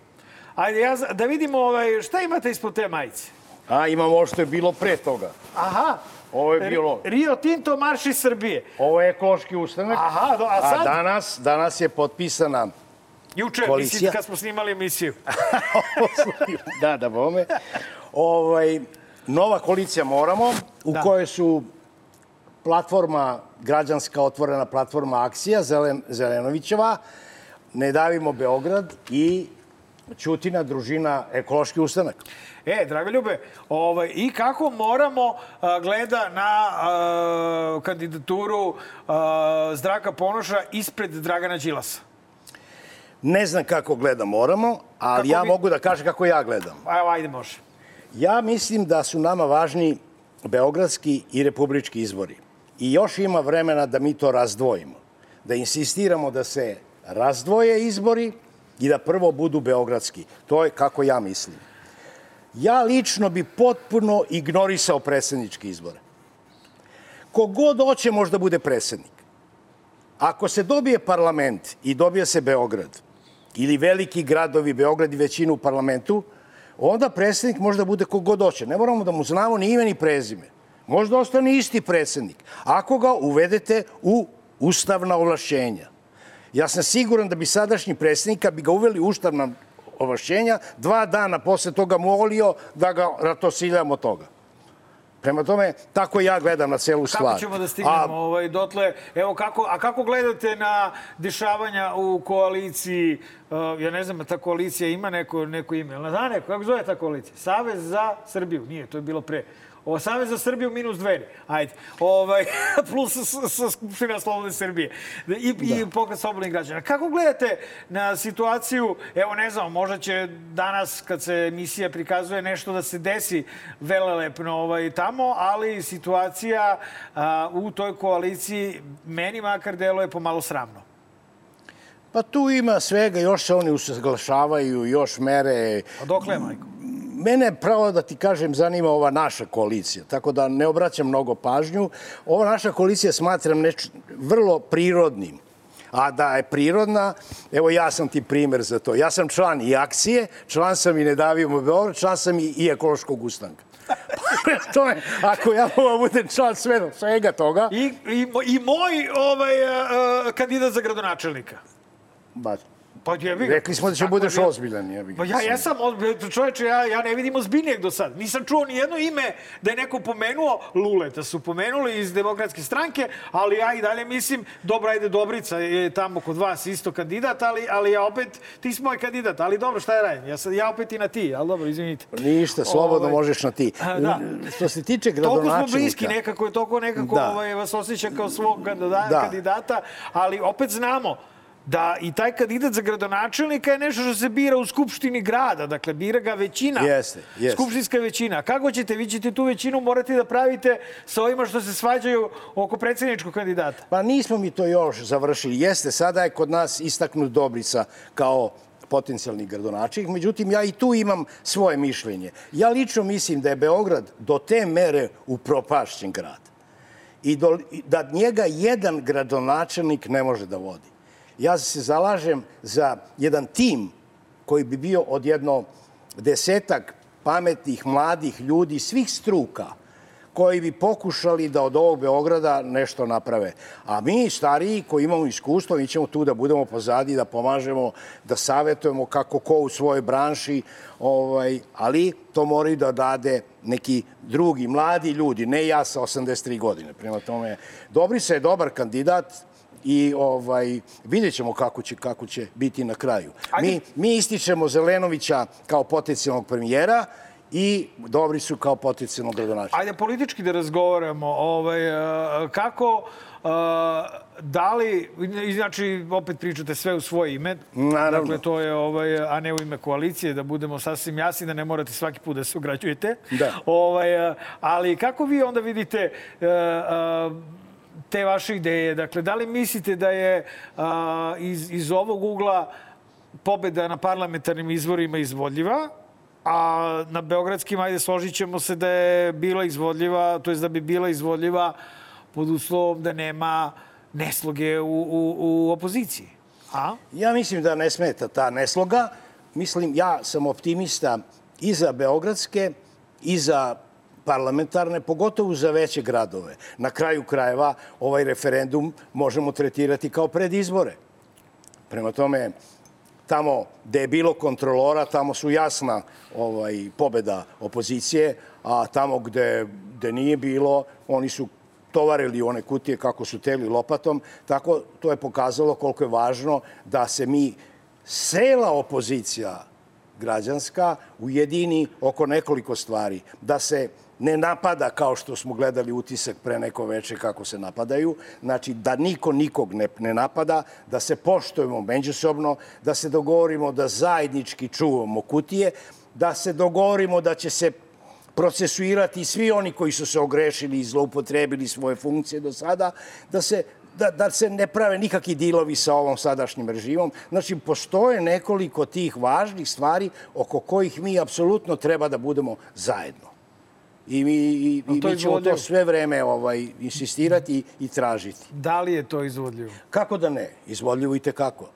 Ajde, ja, da vidimo ovaj, šta imate ispod te majice. A, imam ovo što je bilo pre toga. Aha, Ovo je bilo, Rio Tinto marš iz Srbije. ovo je ekološki ustanak. Aha, do- a sad? A danas, danas je potpisana Juče, mislim, Koalicija. kad smo snimali emisiju. da, da bome. Ovaj, nova koalicija Moramo, u Da. kojoj su platforma, građanska otvorena platforma Akcija, Zelen, Zelenovićeva, Ne davimo Beograd i Ćutina družina Ekološki ustanak. E, Dragoljube, ovaj, i kako moramo a, gleda na a, kandidaturu a, Zdraka Ponoša ispred Dragana Đilasa? Ne znam kako gleda Moramo, ali Kako ja vi- mogu da kažem kako ja gledam. Evo, ajde, može. Ja mislim da su nama važni beogradski i republički izbori. I još ima vremena da mi to razdvojimo. Da insistiramo da se razdvoje izbori i da prvo budu beogradski. To je kako ja mislim. Ja lično bi potpuno ignorisao predsedničke izbore. Kogod hoće može da bude predsednik. Ako se dobije parlament i dobije se Beograd ili veliki gradovi, Beograd i većinu u parlamentu, onda predsednik može da bude kogod hoće. Ne moramo da mu znamo ni ime ni prezime. Možda ostane isti predsednik. Ako ga uvedete u ustavna ovlašćenja. Ja sam siguran da bi sadašnji predsednika bi ga uveli u ustavna ovlašćenja, dva dana posle toga molio da ga ratosiljamo toga. Prema tome, tako ja gledam na celu stvar. Kako ćemo da stignemo a, ovaj, dotle? Evo, kako, a kako gledate na dešavanja u koaliciji? Uh, ja ne znam, ta koalicija ima neko, neko ime. Zna neko, kako zove ta koalicija? Savez za Srbiju. Nije, to je bilo pre. Ovo, Savez za Srbiju minus dveri. Ajde. Ovaj, plus sa Skupština Slobodne Srbije. I, da. i pokret slobodnih građana. Kako gledate na situaciju, evo ne znam, možda će danas kad se emisija prikazuje nešto da se desi velelepno ovaj, tamo, ali situacija a, u toj koaliciji meni makar deluje pomalo sramno. Pa tu ima svega, još se oni usaglašavaju, još mere. A dokle, majko? Mene, pravo da ti kažem, zanima ova naša koalicija, tako da ne obraćam mnogo pažnju. Ova naša koalicija smatram neč, vrlo prirodnim. A da je prirodna, evo ja sam ti primer za to. Ja sam član i akcije, član sam i Ne davimo Beograd, član sam i, i ekološkog ustanka. to je, ako ja mogu budem član sve, svega toga... I, i, i moj ovaj, uh, kandidat za gradonačelnika. Ba, Pa jebi ga. Rekli smo da će budeš ozbiljan, jebi ga. Pa ja jesam čoveče, ja, ja ne vidim ozbiljnijeg do sad. Nisam čuo ni jedno ime da je neko pomenuo, Luleta su pomenuli iz demokratske stranke, ali ja i dalje mislim, dobra, ajde Dobrica je tamo kod vas isto kandidat, ali, ali ja opet, ti si moj kandidat, ali dobro, šta je radim? Ja, sad, ja opet i na ti, ali dobro, izvinite. Ništa, slobodno ovaj, možeš na ti. Da. Što se tiče gradonačelnika... Toliko smo bliski, nekako je toliko nekako da. ovaj, vas osjeća kao svog kandidata, da. kandidata, ali opet znamo, da i taj kandidat za gradonačelnika je nešto što se bira u Skupštini grada, dakle bira ga većina, jeste, jeste. skupštinska većina. Kako ćete? Vi ćete tu većinu morati da pravite sa ovima što se svađaju oko predsjedničkog kandidata. Pa nismo mi to još završili. Jeste, sada je kod nas istaknut Dobrica kao potencijalni gradonačelnik. Međutim, ja i tu imam svoje mišljenje. Ja lično mislim da je Beograd do te mere upropašćen grad i do, da njega jedan gradonačelnik ne može da vodi. Ja se zalažem za jedan tim koji bi bio od jedno desetak pametnih, mladih ljudi svih struka, koji bi pokušali da od ovog Beograda nešto naprave. A mi, stariji, koji imamo iskustvo, mi ćemo tu da budemo pozadi, da pomažemo, da savetujemo kako ko u svojoj branši, ovaj, ali to moraju da dade neki drugi, mladi ljudi, ne ja sa 83 godine. Prema tome, Dobrica je dobar kandidat, i ovaj, vidjet ćemo kako će, kako će biti na kraju. Mi, mi ističemo Zelenovića kao potencijalnog premijera, i dobri su kao potencijalno gradonačelnik. Ajde politički da razgovaramo. Ovaj, kako, da li, znači, opet pričate sve u svoje ime. Naravno. Dakle, to je, ovaj, a ne u ime koalicije, da budemo sasvim jasni, da ne morate svaki put da se ugrađujete. Da. Ovaj, ali kako vi onda vidite te vaše ideje. Dakle, da li mislite da je a, iz, iz ovog ugla pobeda na parlamentarnim izvorima izvodljiva, a na beogradskim, ajde, složit ćemo se da je bila izvodljiva, to je da bi bila izvodljiva pod uslovom da nema nesloge u, u, u opoziciji. A? Ja mislim da ne smeta ta nesloga. Mislim, ja sam optimista i za beogradske i za parlamentarne, pogotovo za veće gradove. Na kraju krajeva ovaj referendum možemo tretirati kao predizbore. Prema tome, tamo gde je bilo kontrolora, tamo su jasna ovaj, pobeda opozicije, a tamo gde, gde nije bilo, oni su tovarili one kutije kako su teli lopatom. Tako to je pokazalo koliko je važno da se mi sela opozicija građanska ujedini oko nekoliko stvari. Da se ne napada kao što smo gledali utisak pre neko veče kako se napadaju. Znači da niko nikog ne, ne napada, da se poštujemo međusobno, da se dogovorimo da zajednički čuvamo kutije, da se dogovorimo da će se procesuirati svi oni koji su se ogrešili i zloupotrebili svoje funkcije do sada, da se da, da se ne prave nikakvi dilovi sa ovom sadašnjim režimom. Znači, postoje nekoliko tih važnih stvari oko kojih mi apsolutno treba da budemo zajedno. I mi, i, i mi ćemo to sve vreme ovaj, insistirati i tražiti. Da li je to izvodljivo? Kako da ne? Izvodljivo i tekako.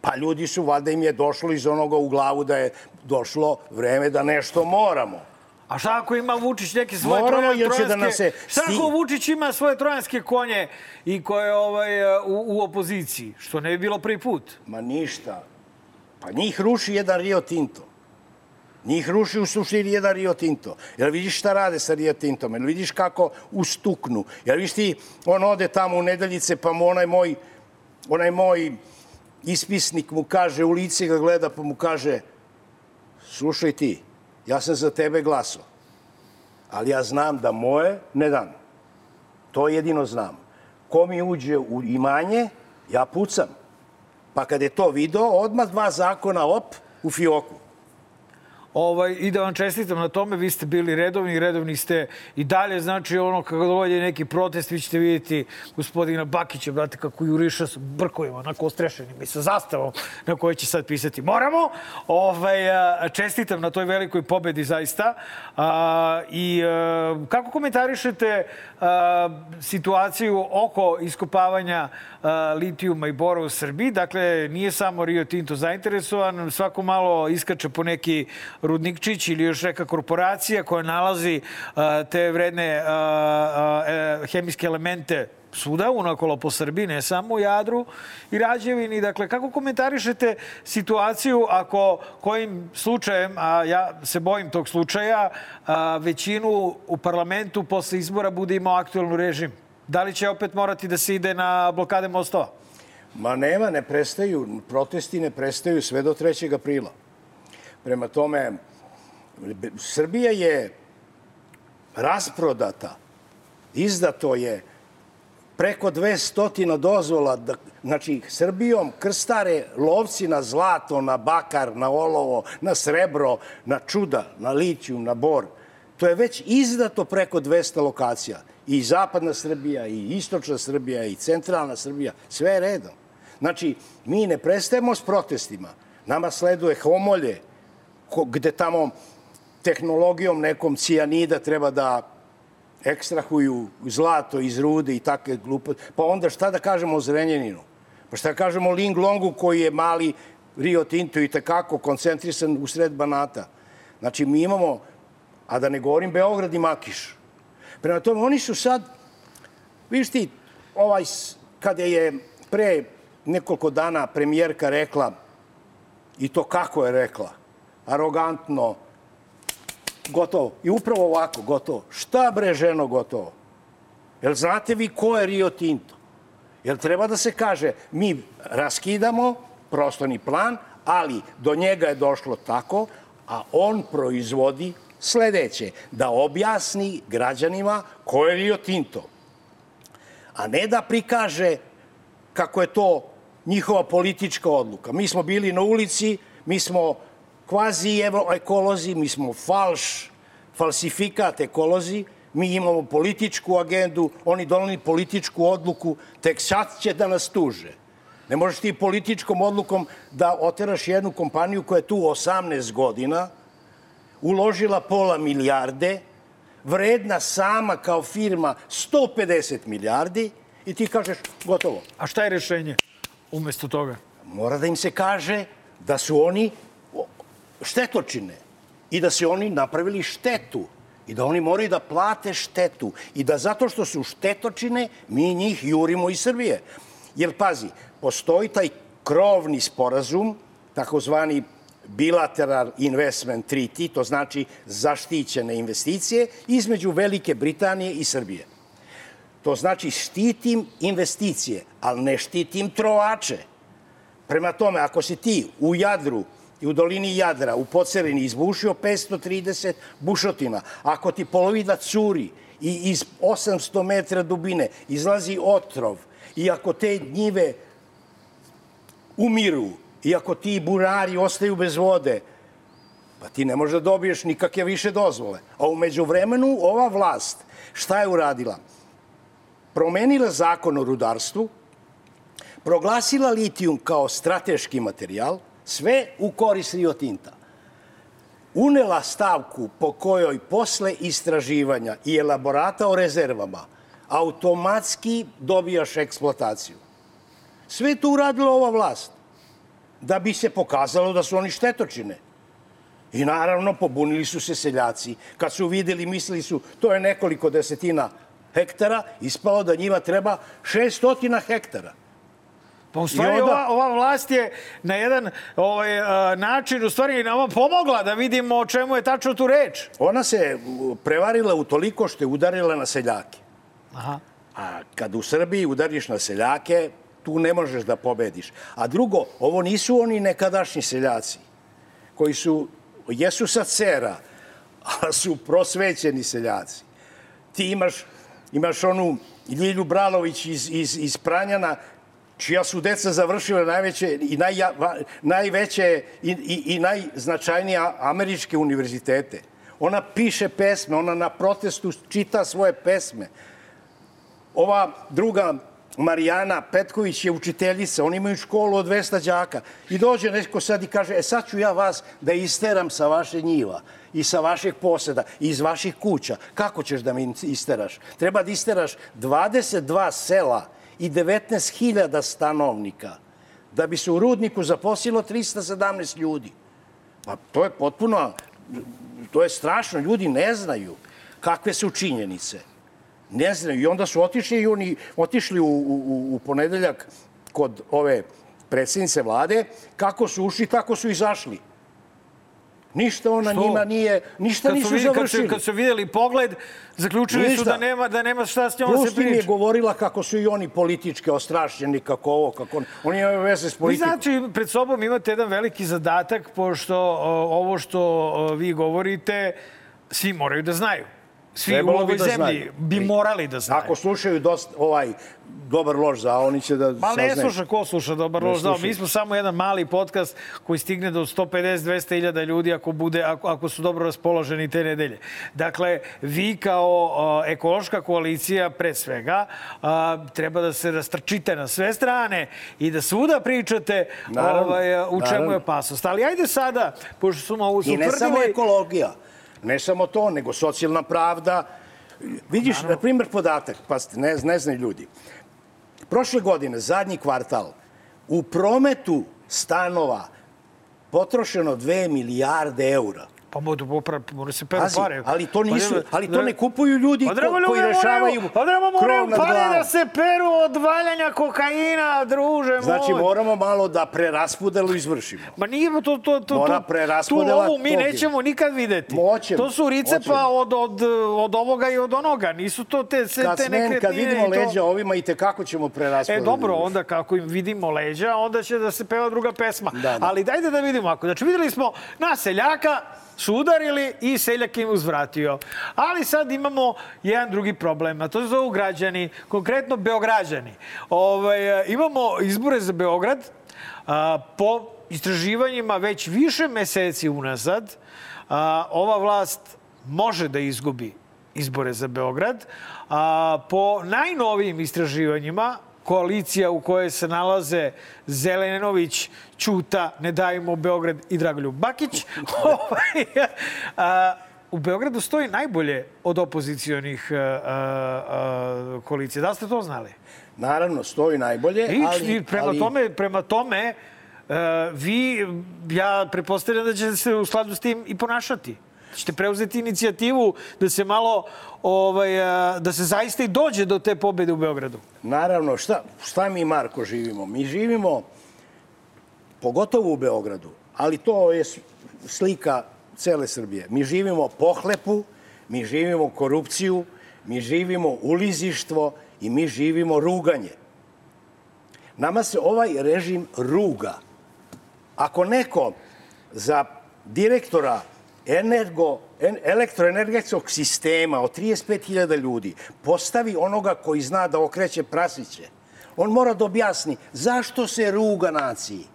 Pa ljudi su, valjda im je došlo iz onoga u glavu da je došlo vreme da nešto moramo. A šta ako ima Vučić neke svoje Moramo, trojan, jer će da trojanske... nas se Šta ako Vučić ima svoje trojanske konje i koje je ovaj, u, u opoziciji? Što ne bi bilo prvi put. Ma ništa. Pa njih ruši jedan Rio Tinto. Njih ruši u suštini jedan Rio Tinto. Jel vidiš šta rade sa Rio Tintom? Jel vidiš kako ustuknu? Jel vidiš ti, on ode tamo u nedeljice, pa mu onaj moj, onaj moj ispisnik mu kaže, u lice ga gleda, pa mu kaže, slušaj ti, ja sam za tebe glasao, ali ja znam da moje ne dam. To jedino znam. Ko mi uđe u imanje, ja pucam. Pa kad je to video, odmah dva zakona, op, u fioku. Ovaj, I da vam čestitam na tome, vi ste bili redovni redovni ste i dalje. Znači, ono, kako dovolje neki protest, vi ćete vidjeti gospodina Bakića, brate, kako juriša sa brkovima, onako ostrešenim i sa zastavom na kojoj će sad pisati moramo. Ovaj, čestitam na toj velikoj pobedi, zaista. A, I a, kako komentarišete a, situaciju oko iskopavanja a, litijuma i bora u Srbiji? Dakle, nije samo Rio Tinto zainteresovan, svako malo iskače po neki Rudnikčić ili još neka korporacija koja nalazi a, te vredne a, e, hemijske elemente svuda, unakolo po Srbiji, ne samo u Jadru i Rađevini. Dakle, kako komentarišete situaciju ako kojim slučajem, a ja se bojim tog slučaja, a, većinu u parlamentu posle izbora bude imao aktualnu režim? Da li će opet morati da se ide na blokade mostova? Ma nema, ne prestaju, protesti ne prestaju sve do 3. aprila. Prema tome, Srbija je rasprodata, izdato je preko 200 dozvola, da, znači Srbijom krstare lovci na zlato, na bakar, na olovo, na srebro, na čuda, na litijum, na bor. To je već izdato preko 200 lokacija. I zapadna Srbija, i istočna Srbija, i centralna Srbija, sve je redom. Znači, mi ne prestajemo s protestima. Nama sleduje homolje, gde tamo tehnologijom nekom cijanida treba da ekstrahuju zlato iz rude i takve gluposti. Pa onda šta da kažemo o Zrenjaninu? Pa šta da kažemo o Ling Longu koji je mali Rio Tinto i tekako koncentrisan u sred Banata. Znači mi imamo, a da ne govorim Beograd i Makiš. Prema tome oni su sad, vidiš ti, ovaj, kada je pre nekoliko dana premijerka rekla, i to kako je rekla, arogantno, gotovo. I upravo ovako, gotovo. Šta bre, ženo, gotovo? Jel znate vi ko je Rio Tinto? Jel treba da se kaže, mi raskidamo prostorni plan, ali do njega je došlo tako, a on proizvodi sledeće, da objasni građanima ko je Rio Tinto. A ne da prikaže kako je to njihova politička odluka. Mi smo bili na ulici, mi smo kvazi ekolozi, mi smo falš, falsifikat ekolozi, mi imamo političku agendu, oni doneli političku odluku, tek sad će da nas tuže. Ne možeš ti političkom odlukom da oteraš jednu kompaniju koja je tu 18 godina, uložila pola milijarde, vredna sama kao firma 150 milijardi i ti kažeš gotovo. A šta je rešenje umesto toga? Mora da im se kaže da su oni štetočine i da su oni napravili štetu i da oni moraju da plate štetu i da zato što su štetočine mi njih jurimo iz Srbije. Jer pazi, postoji taj krovni sporazum, takozvani bilateral investment treaty, to znači zaštićene investicije, između Velike Britanije i Srbije. To znači štitim investicije, ali ne štitim trovače. Prema tome, ako si ti u Jadru i u dolini Jadra, u Pocerini, izbušio 530 bušotina, ako ti polovina curi i iz 800 metra dubine izlazi otrov i ako te njive umiru i ako ti burari ostaju bez vode, pa ti ne možeš da dobiješ nikakve više dozvole. A umeđu vremenu ova vlast šta je uradila? Promenila zakon o rudarstvu, proglasila litijum kao strateški materijal, sve u korist Rio Tinta. Unela stavku po kojoj posle istraživanja i elaborata o rezervama automatski dobijaš eksploataciju. Sve to uradila ova vlast. da bi se pokazalo da su oni štetočine. I naravno pobunili su se seljaci. Kad su videli, mislili su to je nekoliko desetina hektara, ispalo da njima treba 600 hektara. Pa u stvari onda- ova, ova vlast je na jedan ovaj, a, način u stvari nama pomogla da vidimo o čemu je tačno tu reč. Ona se prevarila u toliko što je udarila na seljake. Aha. A kad u Srbiji udariš na seljake, tu ne možeš da pobediš. A drugo, ovo nisu oni nekadašnji seljaci koji su, jesu sa cera, ali su prosvećeni seljaci. Ti imaš, imaš onu Ljilju Bralović iz, iz, iz Pranjana, čija su deca završile najveće i va- najveće i, i, i najznačajnije američke univerzitete. Ona piše pesme, ona na protestu čita svoje pesme. Ova druga Marijana Petković je učiteljica, oni imaju školu od 200 đaka. I dođe neko sad i kaže, e sad ću ja vas da isteram sa vaše njiva i sa vašeg poseda i iz vaših kuća. Kako ćeš da mi isteraš? Treba da isteraš 22 sela i 19.000 stanovnika da bi se u rudniku zaposlilo 317 ljudi. Pa to je potpuno, to je strašno, ljudi ne znaju kakve su činjenice. Ne znaju. I onda su otišli i oni otišli u, u, u- ponedeljak kod ove predsjednice vlade, kako su ušli, tako su izašli. Ništa ona Što? njima nije, ništa Kad su, nisu vidi, kad, su, završili. kad su vidjeli pogled, zaključili su Ništa. da nema, da nema šta s njom Plus se im je priča. govorila kako su i oni politički ostrašćeni, kako ovo, kako on. Oni imaju veze s Vi politikom. znači, pred sobom imate jedan veliki zadatak, pošto o, ovo što o, vi govorite, svi moraju da znaju. Svi Trebalo u bi ovoj da zemlji znaju. bi morali da znaju. Ako slušaju dosta, ovaj dobar loš za, oni će da Ma ne saznaju. sluša, ko sluša dobar Ne loš zao. Mi smo samo jedan mali podcast koji stigne do 150-200 hiljada ljudi ako, bude, ako, ako su dobro raspoloženi te nedelje. Dakle, vi kao a, ekološka koalicija pre svega a, treba da se rastrčite na sve strane i da svuda pričate Naravno, ovaj, u čemu naravno. je opasnost. Ali ajde sada, pošto smo ovo I ne samo utvrdili- ekologija, ne samo to, nego socijalna pravda. Vidiš, na primjer, podatak, pa ne, ne znaju ljudi. Prošle godine, zadnji kvartal, u prometu stanova potrošeno 2 milijarde eura. Pa modu popra, mora se peru pare. ali to nisu, Pa, ali to ne kupuju ljudi Pa ko- koji rešavaju pa moraju krov nad pare da se peru od valjanja kokaina, druže Znači, moj. moramo malo da preraspodelu izvršimo. Ma nije to, to, to, Mora to, preraspodela tu lovu mi nećemo nikad videti. Moćemo, To su ricepa od, od, od ovoga i od onoga. Nisu to te, sve Kad, te kad nekretnine. vidimo i to... leđa ovima i te kako ćemo E preraspodelu. dobro, onda kako im vidimo leđa, onda će da se peva druga pesma. Da, da. Ali dajde da vidimo ako. Znači videli smo na seljaka su udarili i seljak im uzvratio. Ali sad imamo jedan drugi problem, a to zovu građani, konkretno Beograđani. Ovaj, imamo izbore za Beograd a, po istraživanjima već više meseci unazad. A, ova vlast može da izgubi izbore za Beograd. A, po najnovijim istraživanjima, koalicija u kojoj se nalaze Zelenović, Ćuta, Ne dajemo Beograd i Dragoljub Bakić, ovaj, u Beogradu stoji najbolje od opozicijonih koalicija. Da ste to znali? Naravno, stoji najbolje, I, ali... i prema ali... tome, prema tome vi, ja pretpostavljam da ćete se u skladu s tim i ponašati. Ćete preuzeti inicijativu da se malo, ovaj, a, da se zaista i dođe do te pobede u Beogradu. Naravno, šta, šta mi, Marko, živimo? Mi živimo, pogotovo u Beogradu, ali to je slika cele Srbije. Mi živimo pohlepu, mi živimo korupciju, mi živimo ulizištvo i mi živimo ruganje. Nama se ovaj režim ruga. Ako neko za direktora energo, en, elektroenergetskog sistema od 35.000 ljudi postavi onoga koji zna da okreće prasiće, on mora da objasni zašto se ruga naciji.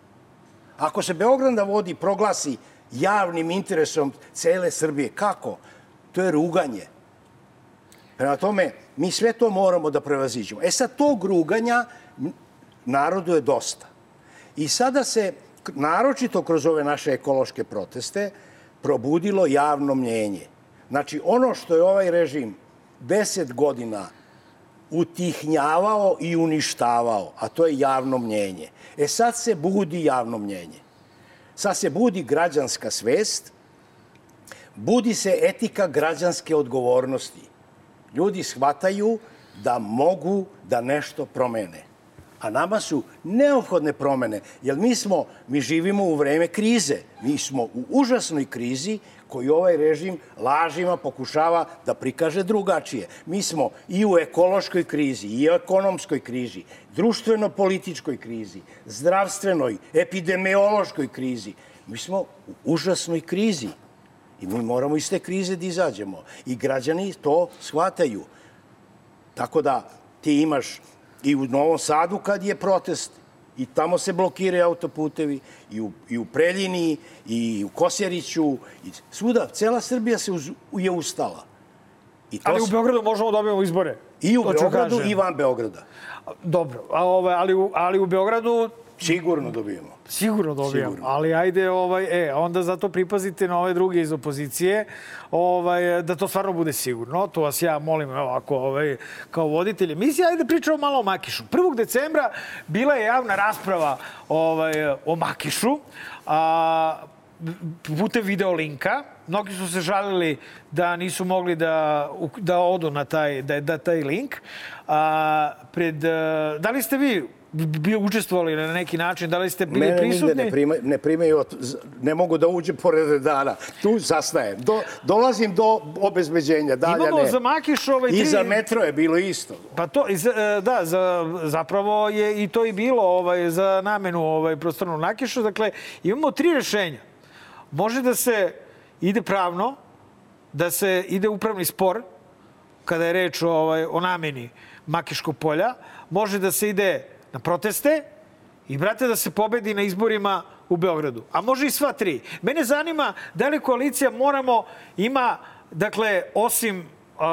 Ako se Beograd vodi, proglasi javnim interesom cele Srbije, kako? To je ruganje. Prema tome, mi sve to moramo da prevaziđemo. E sad, tog ruganja narodu je dosta. I sada se, naročito kroz ove naše ekološke proteste, probudilo javno mnjenje. Znači, ono što je ovaj režim deset godina utihnjavao i uništavao, a to je javno mnjenje. E sad se budi javno mnjenje. Sad se budi građanska svest, budi se etika građanske odgovornosti. Ljudi shvataju da mogu da nešto promene. A nama su neophodne promene, jer mi smo, mi živimo u vreme krize. Mi smo u užasnoj krizi koju ovaj režim lažima pokušava da prikaže drugačije. Mi smo i u ekološkoj krizi, i u ekonomskoj krizi, društveno-političkoj krizi, zdravstvenoj, epidemiološkoj krizi. Mi smo u užasnoj krizi. I mi moramo iz te krize da izađemo. I građani to shvataju. Tako da ti imaš i u Novom Sadu kad je protest, i tamo se blokiraju autoputevi, i u, i u Preljini, i u Kosjeriću, i svuda, cela Srbija se uz, je ustala. I to ali u Beogradu možemo da dobijemo izbore. I u Beogradu i van Beograda. Dobro, a ove, ali, u, ali u Beogradu... Sigurno dobijemo. Sigurno dobijam, Sigurno. ali ajde, ovaj, e, onda zato pripazite na ove druge iz opozicije, ovaj, da to stvarno bude sigurno. To vas ja molim, evo, ako, ovaj, kao voditelj emisije, ajde pričamo malo o Makišu. 1. decembra bila je javna rasprava ovaj, o Makišu, a, putem video linka. Mnogi su se žalili da nisu mogli da, da odu na taj, da, da taj link. A, pred, da li ste vi bio učestvovali na neki način? Da li ste bili Mene prisutni? Ne, prima, ne primaju, ne mogu da uđem pored redara. Tu zastajem. Do, dolazim do obezbeđenja, dalje Imamo ne. za Makiš ovaj tri... I za metro je bilo isto. Pa to, da, za, zapravo je i to i bilo ovaj, za namenu ovaj, prostornog Nakišu. Dakle, imamo tri rešenja. Može da se ide pravno, da se ide upravni spor, kada je reč o, ovaj, o nameni Makiškog polja, može da se ide na proteste i, brate, da se pobedi na izborima u Beogradu. A može i sva tri. Mene zanima da li koalicija moramo, ima, dakle, osim uh,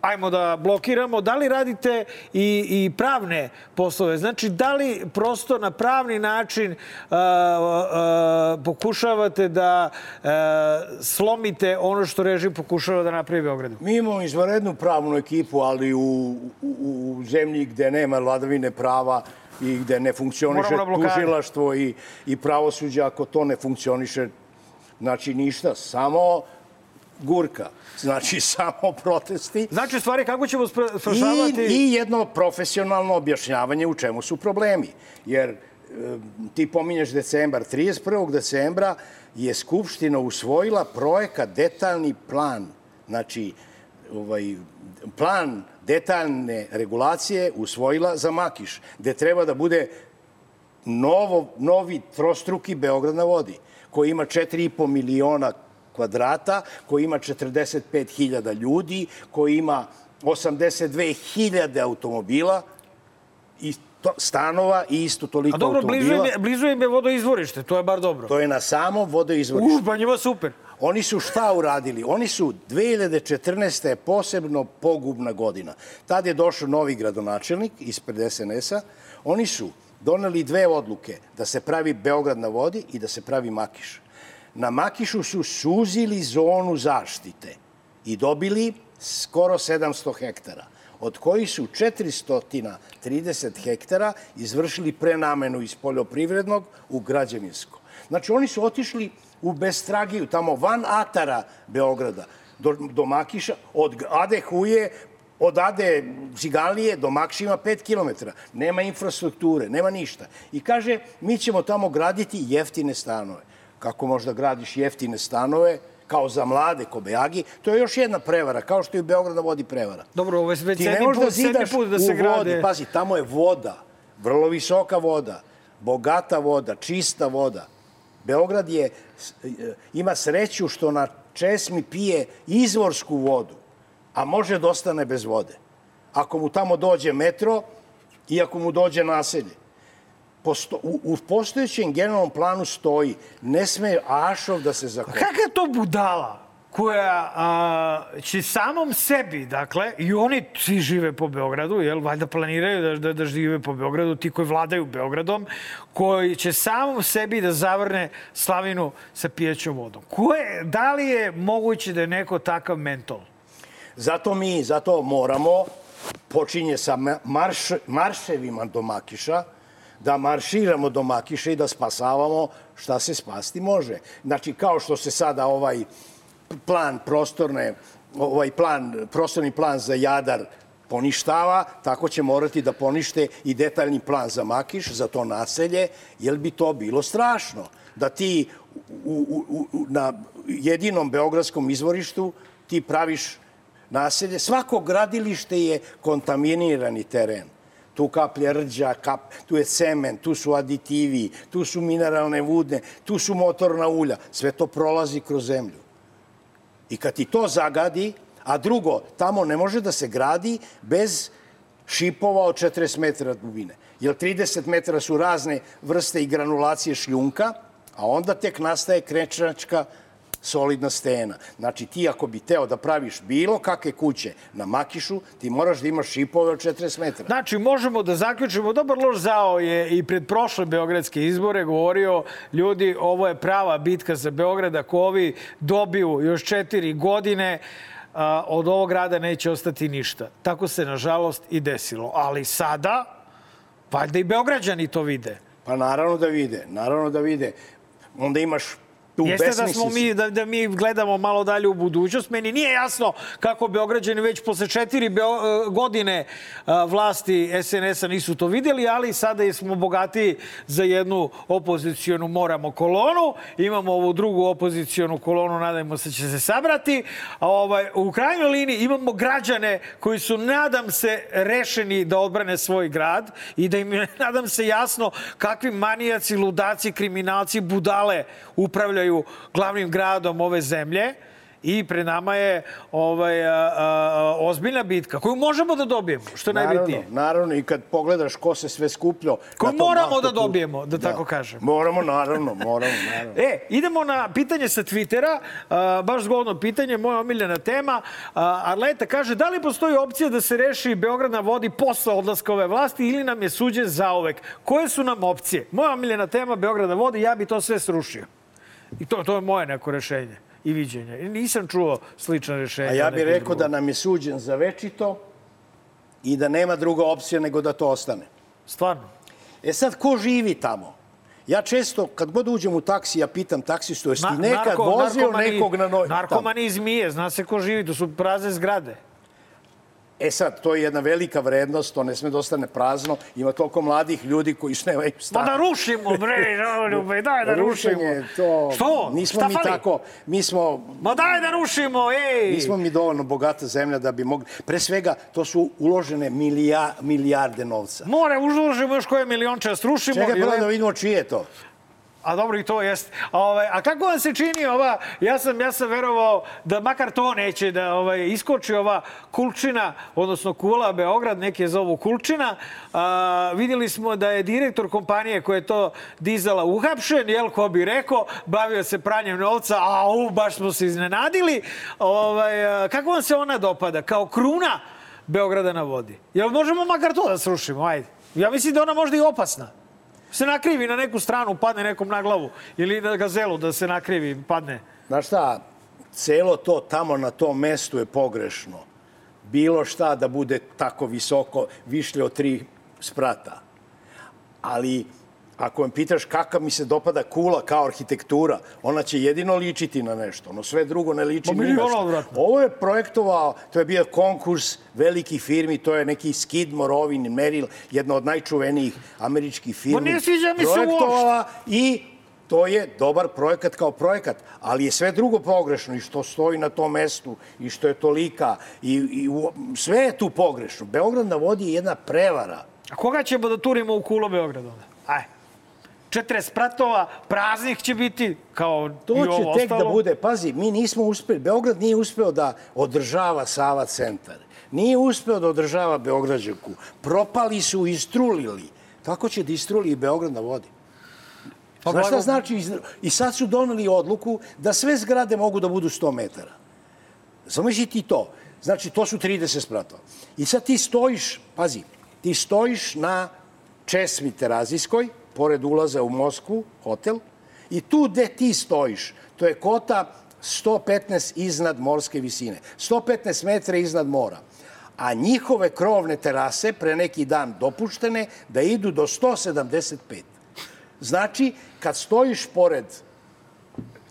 ajmo da blokiramo, da li radite i, i pravne poslove? Znači, da li prosto na pravni način uh, uh, pokušavate da uh, slomite ono što režim pokušava da napravi Beogradu? Mi imamo izvarednu pravnu ekipu, ali u, u, u zemlji gde nema vladavine prava, i gde ne funkcioniše tužilaštvo i, i pravosuđe, ako to ne funkcioniše, znači ništa, samo gurka. Znači, samo protesti. Znači, stvari kako ćemo sprašavati... I, I jedno profesionalno objašnjavanje u čemu su problemi. Jer ti pominješ decembar. 31. decembra je Skupština usvojila projekat detaljni plan. Znači, ovaj, plan detaljne regulacije usvojila za Makiš, gde treba da bude novo, novi trostruki Beograd na vodi, koji ima 4,5 miliona kvadrata, koji ima 45.000 ljudi, koji ima 82.000 automobila i to, stanova i isto toliko automobila. A dobro, blizu im, je, blizu im je vodoizvorište, to je bar dobro. To je na samo vodoizvorište. Uh, pa njima super. Oni su šta uradili? Oni su 2014. je posebno pogubna godina. Tad je došao novi gradonačelnik ispred SNS-a. Oni su doneli dve odluke, da se pravi Beograd na vodi i da se pravi Makiš na Makišu su suzili zonu zaštite i dobili skoro 700 hektara, od kojih su 430 hektara izvršili prenamenu iz poljoprivrednog u građevinsko. Znači, oni su otišli u Bestragiju, tamo van Atara Beograda, do, do Makiša, od Ade Huje, od Ade Cigalije do Makšima 5 km. Nema infrastrukture, nema ništa. I kaže, mi ćemo tamo graditi jeftine stanove kako možda gradiš jeftine stanove, kao za mlade kobejagi, to je još jedna prevara, kao što i u Beograda vodi prevara. Dobro, ovo je već sedmi put, sedmi put da se grade. Vodi, pazi, tamo je voda, vrlo visoka voda, bogata voda, čista voda. Beograd je, ima sreću što na česmi pije izvorsku vodu, a može da ostane bez vode. Ako mu tamo dođe metro i ako mu dođe naselje posto, u, u postojećem generalnom planu stoji ne sme Ašov da se zakopa. Kakva je to budala? koja a, će samom sebi, dakle, i oni svi žive po Beogradu, jel, valjda planiraju da, da, da žive po Beogradu, ti koji vladaju Beogradom, koji će samom sebi da zavrne slavinu sa pijećom vodom. Ko je, da li je moguće da je neko takav mentol? Zato mi, zato moramo počinje sa ma- marš, marševima do Makiša, da marširamo do Makiša i da spasavamo šta se spasti može. Znači, kao što se sada ovaj plan prostorne, ovaj plan, prostorni plan za Jadar poništava, tako će morati da ponište i detaljni plan za Makiš, za to naselje, jer bi to bilo strašno. Da ti u, u, u, na jedinom beogradskom izvorištu ti praviš naselje. Svako gradilište je kontaminirani teren. Tu kaplje rđa, kap, tu je cement, tu su aditivi, tu su mineralne vudne, tu su motorna ulja. Sve to prolazi kroz zemlju. I kad ti to zagadi, a drugo, tamo ne može da se gradi bez šipova od 40 metara dubine. Jer 30 metara su razne vrste i granulacije šljunka, a onda tek nastaje krečačka solidna stena. Znači ti ako bi teo da praviš bilo kakve kuće na Makišu, ti moraš da imaš šipove od 40 metara. Znači, možemo da zaključimo, dobar loš zao je i pred prošle beogradske izbore govorio ljudi, ovo je prava bitka za Beograd, ako ovi dobiju još četiri godine, a, od ovog grada neće ostati ništa. Tako se, nažalost, i desilo. Ali sada, valjda i Beograđani to vide. Pa naravno da vide, naravno da vide. Onda imaš tu Jeste da smo mi, da, da mi gledamo malo dalje u budućnost. Meni nije jasno kako Beograđani već posle četiri beo, e, godine a, vlasti SNS-a nisu to vidjeli, ali sada smo bogatiji za jednu opozicijonu moramo kolonu. Imamo ovu drugu opozicijonu kolonu, nadajmo se će se sabrati. A ovaj, u krajnjoj liniji imamo građane koji su, nadam se, rešeni da odbrane svoj grad i da im nadam se, jasno kakvi manijaci, ludaci, kriminalci, budale upravljaju glavnim gradom ove zemlje i pred nama je ovaj, a, a, ozbiljna bitka koju možemo da dobijemo, što je najbitnije. Naravno, naravno, i kad pogledaš ko se sve skupljao... Koju moramo da autoputu- dobijemo, da tako kažem. Moramo, naravno, moramo, naravno. E, idemo na pitanje sa Twittera, a, baš zgodno pitanje, moja omiljena tema. A, Arleta kaže, da li postoji opcija da se reši Beograd na vodi posle odlaska ove vlasti ili nam je suđen zaovek? Koje su nam opcije? Moja omiljena tema, Beograd na vodi, ja bi to sve srušio. I to, to je moje neko rešenje i viđenje. I Nisam čuo slično rešenje. A ja bih rekao drugog. da nam je suđen za večito i da nema druga opcija nego da to ostane. Stvarno. E sad, ko živi tamo? Ja često, kad god uđem u taksi, ja pitam taksistu, jesi ti nekad narko- vozio narkomani- nekog na noj... tamo? Narkomani i zmije, zna se ko živi, to su prazne zgrade. E sad, to je jedna velika vrednost, to ne sme da ostane prazno. Ima toliko mladih ljudi koji su nemaju Ma stan. da rušimo, bre, Ljube, daj da rušimo. Rušenje, to... Što? Nismo Šta mi fali? tako... Mi smo... Ma daj da rušimo, ej! Nismo mi dovoljno bogata zemlja da bi mogli... Pre svega, to su uložene milija, milijarde novca. More, užužimo još koje milionče srušimo. Čekaj prvo lep- da vidimo čije je to. A dobro i to jest. A, ovaj, a kako vam se čini ova, ja sam, ja sam verovao da makar to neće da ovaj, iskoči ova kulčina, odnosno kula Beograd, neke zovu kulčina. A, vidjeli smo da je direktor kompanije koja je to dizala uhapšen, jel, ko bi rekao, bavio se pranjem novca, a u, baš smo se iznenadili. Ovaj, kako vam se ona dopada? Kao kruna Beograda na vodi. Jel možemo makar to da srušimo? Ajde. Ja mislim da ona možda i opasna se nakrivi na neku stranu, padne nekom na glavu. Ili na gazelu da se nakrivi, padne. Znaš šta, celo to tamo na tom mestu je pogrešno. Bilo šta da bude tako visoko, višlje od tri sprata. Ali ako me pitaš kakav mi se dopada kula kao arhitektura, ona će jedino ličiti na nešto. Ono sve drugo ne liči Ma ni meni na ono što. odvratno. Ovo je projektovao, to je bio konkurs velikih firmi, to je neki Skidmore, Ovin, Merrill, jedna od najčuvenijih američkih firmi. se projektovala i to je dobar projekat kao projekat, ali je sve drugo pogrešno i što stoji na tom mestu i što je tolika i, i u- sve je tu pogrešno. Beograd na vodi je jedna prevara. A koga ćemo da turimo u kulo Beograda onda? Aj. 40 pratova, praznih će biti, kao To i će ovo tek ostalo. da bude, pazi, mi nismo uspeli, Beograd nije uspeo da održava Sava centar. Nije uspeo da održava Beograđanku. Propali su i istrulili. Tako će da istruli i Beograd na vodi. Pa Znaš šta znači? I sad su doneli odluku da sve zgrade mogu da budu 100 metara. Zamisli ti to. Znači, to su 30 spratova. I sad ti stojiš, pazi, ti stojiš na Česmi Terazijskoj, pored ulaza u Moskvu, hotel, i tu gde ti stojiš, to je kota 115 iznad morske visine. 115 metra iznad mora. a njihove krovne terase pre neki dan dopuštene da idu do 175. Znači, kad stojiš pored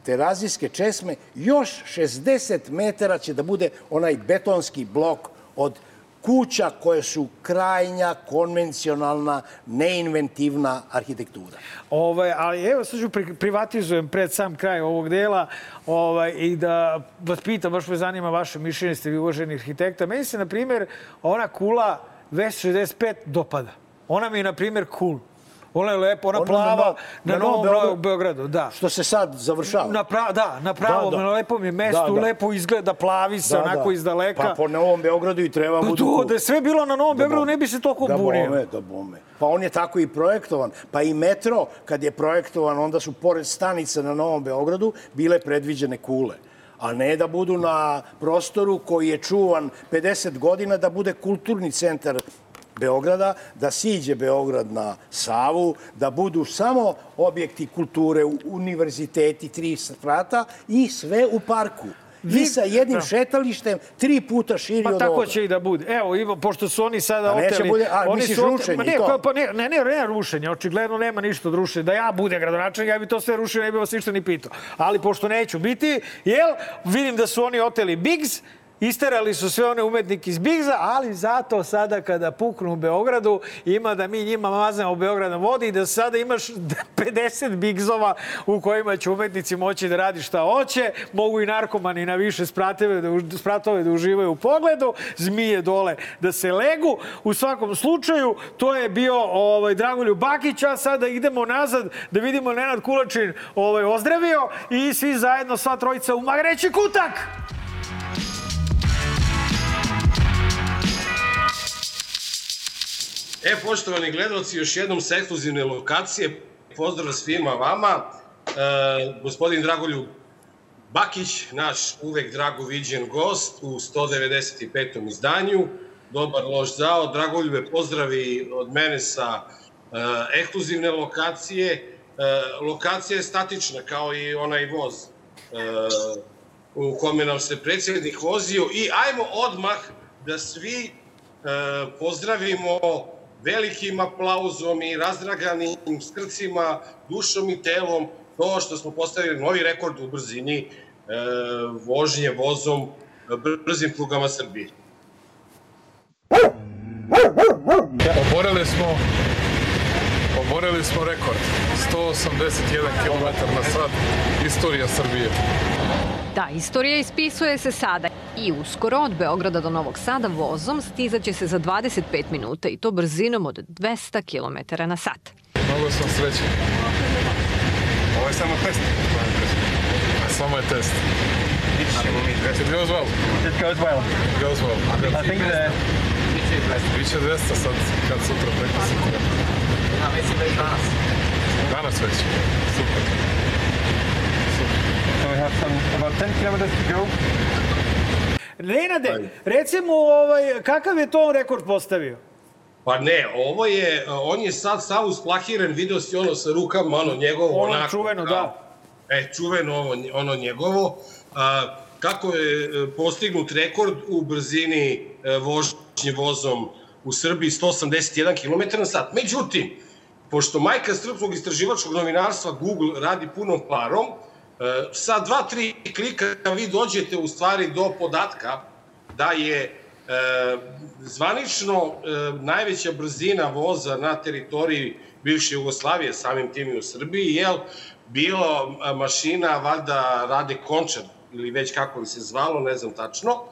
terazijske česme, još 60 metara će da bude onaj betonski blok od kuća koje su krajnja, konvencionalna, neinventivna arhitektura. Ovaj, ali evo sad ću pri, privatizujem pred sam kraj ovog dela ovaj, i da vas pitam, baš me zanima vaše mišljenje, ste vi uvaženi arhitekta. Meni se, na primjer, ona kula VS65 dopada. Ona mi je, na primjer, cool. Ona je lepa, ona, Ona plava na na, Novom Novom Beogradu. Beogradu, da. Što se sad završava. Na pra, da, na pravom, Da, da. na lepom je mestu, Da, da. lepo izgleda, plavi se onako iz daleka. Pa po Novom Beogradu i treba Pa budu... to, da je sve bilo na Novom Beogradu, ne bi se toliko da bunio. bome, da bome. Pa on je tako i projektovan. Pa i metro, kad je projektovan, onda su pored stanica na Novom Beogradu bile predviđene kule a ne da budu na prostoru koji je čuvan 50 godina, da bude kulturni centar Beograda, da siđe Beograd na Savu, da budu samo objekti kulture, univerziteti, tri sprata i sve u parku. I sa jednim Da. šetalištem tri puta širi Pa od tako ovoga. će i da bude. Evo, Ivo, pošto su oni sada A neće oteli... bude- a, oni misliš su rušenje ne, to? pa ne, ne, ne, ne, rušenje. Očigledno nema ništa od rušenja. Da ja budem gradonačelnik, ja bi to sve rušio, ne bi vas ništa ni pitao. Ali pošto neću biti, jel, vidim da su oni oteli Biggs, Isterali su sve one umetnike iz Bigza, ali zato sada kada puknu u Beogradu ima da mi njima mazamo Beograd na vodi i da sada imaš 50 Bigzova u kojima će umetnici moći da radi šta hoće, mogu i narkomani na više spratove da, spratove da uživaju u pogledu, zmije dole da se legu. U svakom slučaju, to je bio ovaj, Dragoljub Bakić, a sada idemo nazad da vidimo Nenad Kulačin ovaj, ozdravio i svi zajedno, sva trojica u Magreći kutak! E, poštovani gledalci, još jednom sa ekskluzivne lokacije. Pozdrav svima vama. E, gospodin Dragoljub Bakić, naš uvek drago viđen gost u 195. izdanju. Dobar loš zao. Dragoljube, pozdravi od mene sa e, ekskluzivne lokacije. E, lokacija je statična kao i onaj voz e, u kome nam se predsjednik vozio i ajmo odmah da svi e, pozdravimo velikim aplauzom i razdraganim skrcima, dušom i telom to što smo postavili novi rekord u brzini e, vožnje vozom e, br- brzim prugama Srbije. Oborili smo oborili smo rekord 181 km na sat istorija Srbije Da, istorija ispisuje se sada. I uskoro od Beograda do Novog Sada vozom stizaće se za 25 minuta i to brzinom od 200 km na sat. mnogo sam srećan. Ovo je samo test. samo je test. It goes well It goes well. it goes well I think the... biće 200 sad kad sutra preko sutra danas već. Super So we have some, about 10 kilometers to go. Nenade, recimo, ovaj, kakav je to on rekord postavio? Pa ne, ovo je, on je sad sav usplahiren, video si ono sa rukama, ono njegovo, Ono onako. čuveno, kao- da. E, čuveno ovo, ono njegovo. A, kako je e, postignut rekord u brzini e, vožnje vozom u Srbiji 181 km na sat. Međutim, pošto majka srpskog istraživačkog novinarstva Google radi punom parom, sa dva, tri klika vi dođete u stvari do podatka da je e, zvanično e, najveća brzina voza na teritoriji bivše Jugoslavije, samim tim i u Srbiji, jel, bilo mašina, valjda Rade Končar, ili već kako bi se zvalo, ne znam tačno,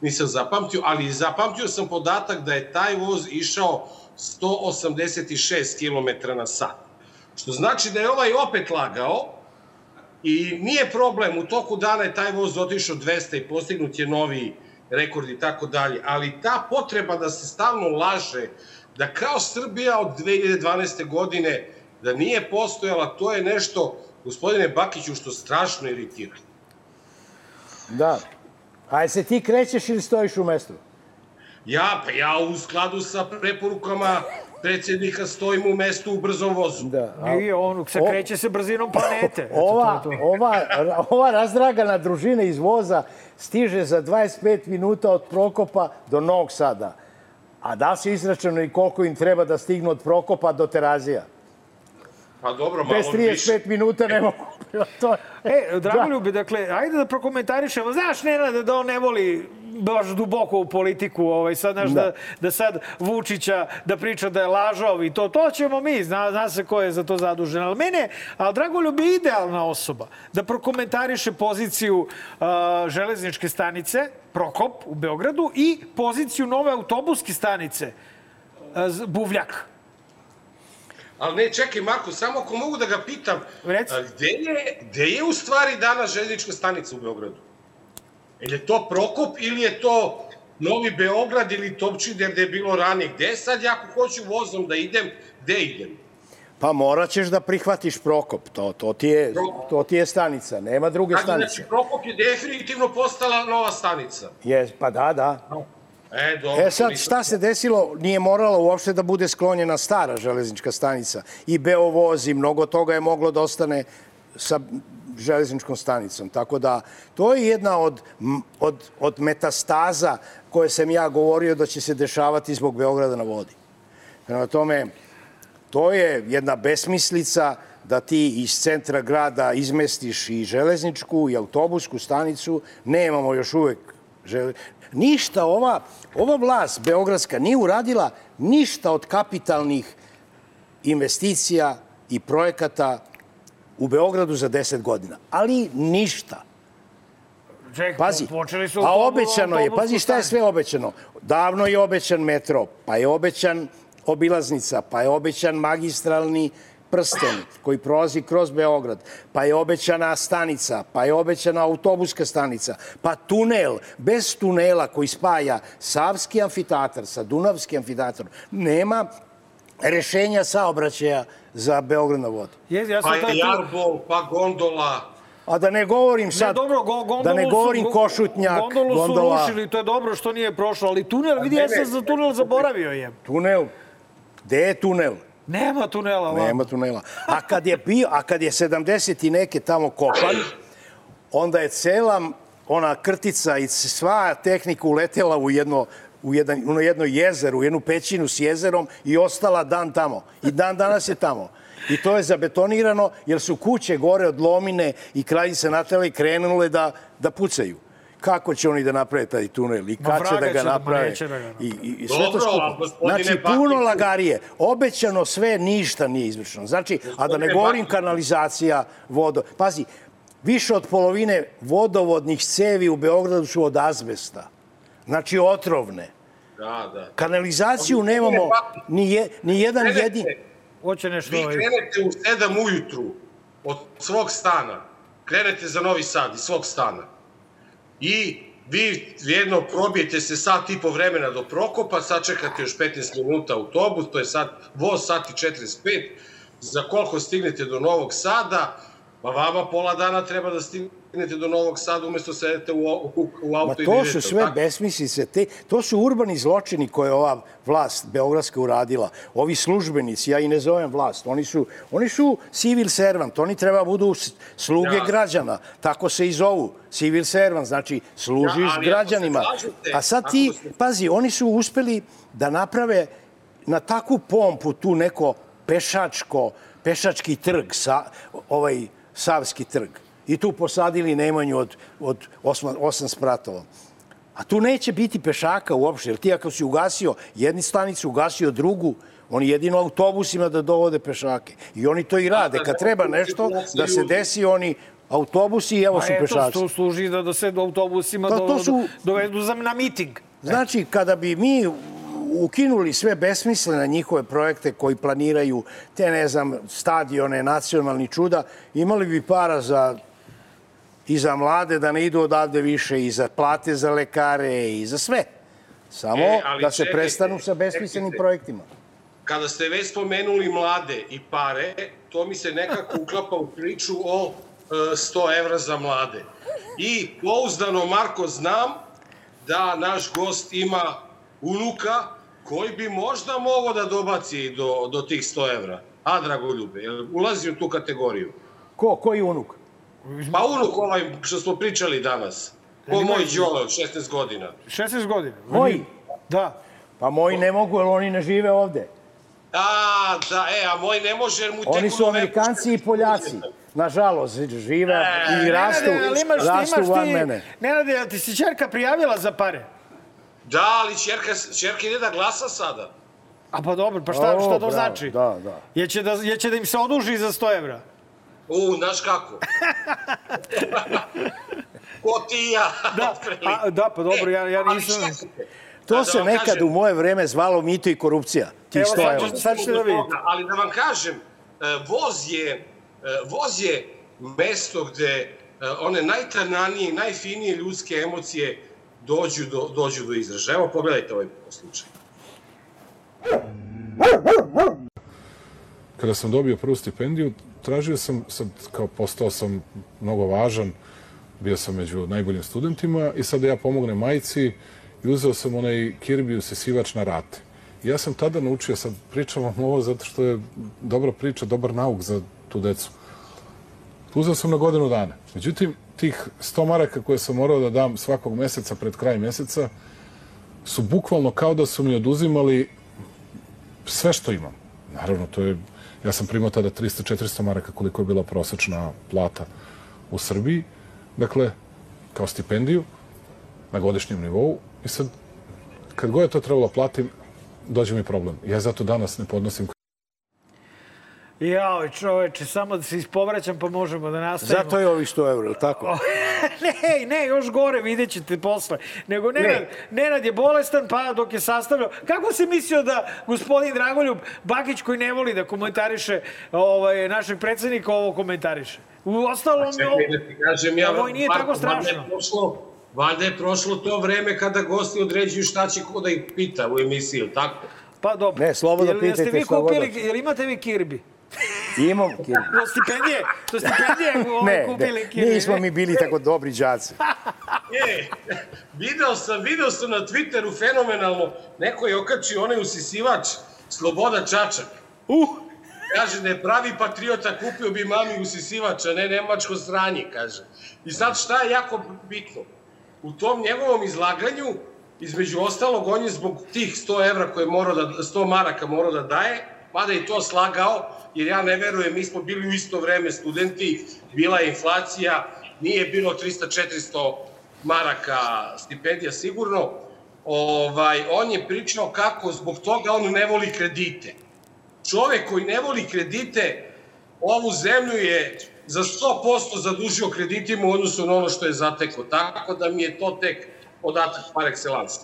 nisam zapamtio, ali zapamtio sam podatak da je taj voz išao 186 km na sat. Što znači da je ovaj opet lagao, I nije problem, u toku dana je taj voz otišao 200 i postignut je novi rekord i tako dalje, ali ta potreba da se stalno laže, da kao Srbija od 2012. godine, da nije postojala, to je nešto, gospodine Bakiću, što strašno iritira. Da. Aj se ti krećeš ili stojiš u mestu? Ja, pa ja u skladu sa preporukama predsjednika stojim u mestu u brzom vozu. Da, a- Nije, on se O- kreće se brzinom planete. Eto, Ova, to to. ova, ova razdragana družina iz voza stiže za 25 minuta od Prokopa do Novog Sada. A da se izračeno i koliko im treba da stignu od Prokopa do Terazija? Pa dobro, malo Bez 35 minuta ne mogu. To, E, Dragoljubi, dakle, ajde da prokomentarišemo. Znaš, Nenade, da on ne voli baš duboko u politiku, ovaj, sad, znaš, da. Da. da, sad Vučića, da priča da je lažov i to, to ćemo mi, zna, zna se ko je za to zadužen. Ali mene, ali Dragoljub je idealna osoba da prokomentariše poziciju uh, železničke stanice, Prokop u Beogradu i poziciju nove autobuske stanice, uh, Buvljak. Ali ne, čekaj, Marko, samo ako mogu da ga pitam, Reci. a gde je, gde je u stvari danas željeznička stanica u Beogradu? Je li to Prokop ili je to Novi Beograd ili Topčide gde je bilo ranije? Gde sad ja ako hoću vozom da idem, gde idem? pa morat ćeš da prihvatiš Prokop. To, to, ti je, to ti je stanica. Nema druge Znači, stanice. znači, Prokop je definitivno postala nova stanica. Je, pa da, da. E, dobro. E sad, šta se desilo? Nije morala uopšte da bude sklonjena stara železnička stanica. I Beovoz i mnogo toga je moglo da ostane sa železničkom stanicom. Tako da, to je jedna od, od, od metastaza koje sam ja govorio da će se dešavati zbog Beograda na vodi. Prema tome, to je jedna besmislica da ti iz centra grada izmestiš i železničku i autobusku stanicu. Nemamo još uvek. Ništa ova, ova vlast Beogradska nije uradila ništa od kapitalnih investicija i projekata u Beogradu za 10 godina. Ali ništa. Ček, Pazi, počeli su a obećano je, pazi šta je sve obećano. Davno je obećan metro, pa je obećan obilaznica, pa je obećan magistralni prsten koji prolazi kroz Beograd, pa je obećana stanica, pa je obećana autobuska stanica, pa tunel, bez tunela koji spaja Savski amfiteatar sa Dunavski amfiteatar, nema rešenja saobraćaja za Beograd na vodu. Jez, ja sam Pa je Jarbol, pa gondola. A da ne govorim Ne, sad, dobro, go, gondolu da ne su- govorim go- Košutnjak, Gondolu gondola, su rušili, to je dobro što nije prošlo, ali tunel, vidi, ja ne, sam za tunel zaboravio je. tunel. Gde je tunel? Nema tunela, va. Nema tunela. A kad je bio, a kad je 70 i neke tamo kopan, onda je cela ona krtica i sva tehnika uletela u jedno u jedan, u jedno jezero, u jednu pećinu s jezerom i ostala dan tamo. I dan danas je tamo. I to je zabetonirano jer su kuće gore od lomine i kraljice Natale i krenule da, da pucaju. Kako će oni da naprave taj tunel i Ma kad će da ga naprave? da ga. I, i, i sve to Dobro, a skupo. Znači, puno lagarije. Obećano sve, ništa nije izvršeno. Znači, a da ne govorim kanalizacija, vodo. Pazi, više od polovine vodovodnih cevi u Beogradu su od azbesta. Znači, otrovne. Da, da. Kanalizaciju nemamo ni, je, ni jedan Krenete- jedin... Hoće nešto... Vi ovaj- krenete u 7 ujutru od svog stana, krenete za Novi Sad iz svog stana i vi jedno probijete se sat i po vremena do Prokopa, sačekate još 15 minuta autobus, to je sad voz sat i 45, za koliko stignete do Novog Sada, pa vama pola dana treba da stignete do Novog Sada umesto sedete u, u, u auto Ma i to da su idete, sve tako? besmislice. Te, to su urbani zločini koje je ova vlast Beogradska uradila. Ovi službenici, ja i ne zovem vlast, oni su, oni su civil servant, oni treba budu sluge Ja. građana. Tako se i zovu. Civil servant, znači služiš Ja, građanima. slažete, A sad ti, se- pazi, oni su uspeli da naprave na takvu pompu tu neko pešačko, pešački trg, sa, ovaj Savski trg. I tu posadili Nemanju od, od osma, osam spratova. A tu neće biti pešaka uopšte, jer ti ako si ugasio jednu stanicu, ugasio drugu, oni jedino autobusima da dovode pešake. I oni to i rade. da Kad ne treba bude nešto cirkulacija da se desi, oni autobusi i evo Pa su eto, pešaci. to služi da, da se do autobusima Pa do, to su- dovedu za, na miting. Znači, kada bi mi ukinuli sve besmislene njihove projekte koji planiraju te, ne znam, stadione, nacionalni čuda, imali bi para za i za mlade da ne idu odavde više, i za plate za lekare, i za sve. Samo E, da se čekajte, prestanu sa besmislenim projektima. kada ste već spomenuli mlade i pare, to mi se nekako uklapa u priču o e, 100 evra za mlade. I pouzdano, Marko, znam da naš gost ima unuka koji bi možda mogao da dobaci do, do tih 100 evra. A, Dragoljube, ulazi u tu kategoriju? Ko, koji unuk? Pa unuk ovaj što smo pričali danas. Ko moj Đole od 16 godina. 16 godina. Moji? Da. Pa moji ne mogu, jer oni ne žive ovde. A, da, e, a moj ne može jer mu tek Oni su Amerikanci i Poljaci. Nažalost, žive E, i rastu, Nenade, ali imaš, rastu imaš van ti, mene. Nenade, jel ti si čerka prijavila za pare? Da, ali čerka, čerka ide da glasa sada. A pa dobro, pa šta, O, šta to bravo, znači? Da, da. Je će da, je će da im se oduži za 100 evra? U, znaš kako? Ko ti i ja. Da, a, da, pa dobro, ja, ja Ali nisam... To Da se vam nekad kažem, u moje vreme zvalo mito i korupcija. Tih Evo, 100 sad sad ćete da vidite. Ali da vam kažem, e, voz je, e, voz je mesto gde e, one najtananije, najfinije ljudske emocije dođu do, dođu do izražaja. Evo, pogledajte ovaj slučaj. Kada sam dobio prvu stipendiju, tražio sam, sad kao postao sam mnogo važan, bio sam među najboljim studentima i sad da ja pomognem majici i uzeo sam onaj Kirby usisivač na rate. I ja sam tada naučio, sad pričam vam ovo zato što je dobra priča, dobar nauk za tu decu. Uzeo sam na godinu dana. Međutim, tih 100 maraka koje sam morao da dam svakog meseca pred kraj meseca su bukvalno kao da su mi oduzimali sve što imam. Naravno, to je, ja sam primao tada 300-400 maraka koliko je bila prosečna plata u Srbiji. Dakle, kao stipendiju na godišnjem nivou. I sad, kad god je to trebalo platim, dođe mi problem. Ja zato danas ne podnosim Jao, čoveče, samo da se ispovraćam pa možemo da nastavimo. Zato je ovih 100 evra, tako? ne, ne, još gore, vidjet ćete posle. Nego Nenad, Nenad je bolestan, pa dok je sastavljao... Kako si mislio da gospodin Dragoljub Bakić, koji ne voli da komentariše ovaj, našeg predsednika, ovo komentariše? U ostalom... Čekaj da ti kažem, ja, Ovo nije Marko, tako strašno. Valjda je, prošlo, valjda je prošlo to vreme kada gosti određuju šta će ko da ih pita u emisiji, tako? Pa dobro. Ne, slobodno pitajte hoćete. jel imate vi kirbi? Imam kirbi. Do stipendije? Do stipendije ovaj, Ne, kupili ne, kirbi? nismo mi bili tako dobri đaci. E, video sam, video sam na Twitteru fenomenalno, neko je okačio onaj usisivač Sloboda Čačak. Uh, Kaže je pravi patriota, kupio bi mami usisivač, a ne nemačko sranje, kaže. I sad šta je jako bitno? U tom njegovom izlaganju, između ostalog, on je zbog tih 100 evra koje morao da, 100 maraka morao da daje, mada je to slagao, jer ja ne verujem, mi smo bili u isto vreme studenti, bila je inflacija, nije bilo 300-400 maraka stipendija sigurno, ovaj, on je pričao kako zbog toga on ne voli kredite. Čovek koji ne voli kredite, ovu zemlju je za 100% zadužio kreditima u odnosu na ono što je zateko. Tako da mi je to tek podatak par excellence.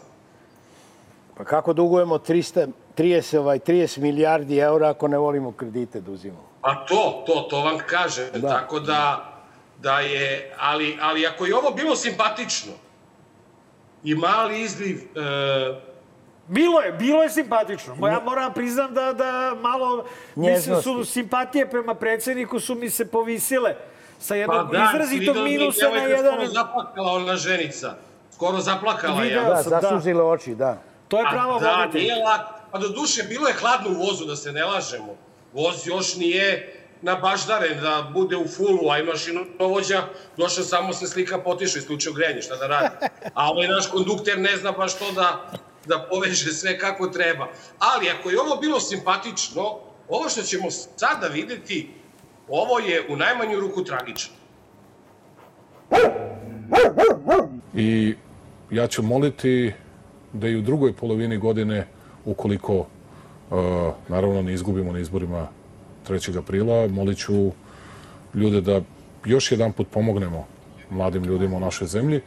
Pa kako dugujemo 300, 30, ovaj, 30 milijardi eura ako ne volimo kredite da uzimamo? Pa to, to, to vam kažem. Da. Tako da, da je, ali, ali ako je ovo bilo simpatično i mali izliv e, Bilo je, bilo je simpatično. Ja moram priznam da, da malo, mislim, su simpatije prema predsedniku su mi se povisile sa jednog pa da, izrazitog minusa na jedan... Skoro zaplakala ona ženica. Skoro zaplakala ja. Da, sam, da. zasužile oči, da. To je pravo da, voditelj. nije lako. Pa do duše, bilo je hladno u vozu, da se ne lažemo. Voz još nije nabaždaren da bude u fulu, a i mašinovođa došao samo se slika potiše, isključio grenje, šta da radi. A ovaj naš kondukter ne zna baš to da, da poveže sve kako treba. Ali ako je ovo bilo simpatično, ovo što ćemo sada videti, ovo je u najmanju ruku tragično. I ja ću moliti da i u drugoj polovini godine, ukoliko uh, naravno ne izgubimo na izborima 3. aprila, molit ću ljude da još jedan put pomognemo mladim ljudima u našoj zemlji.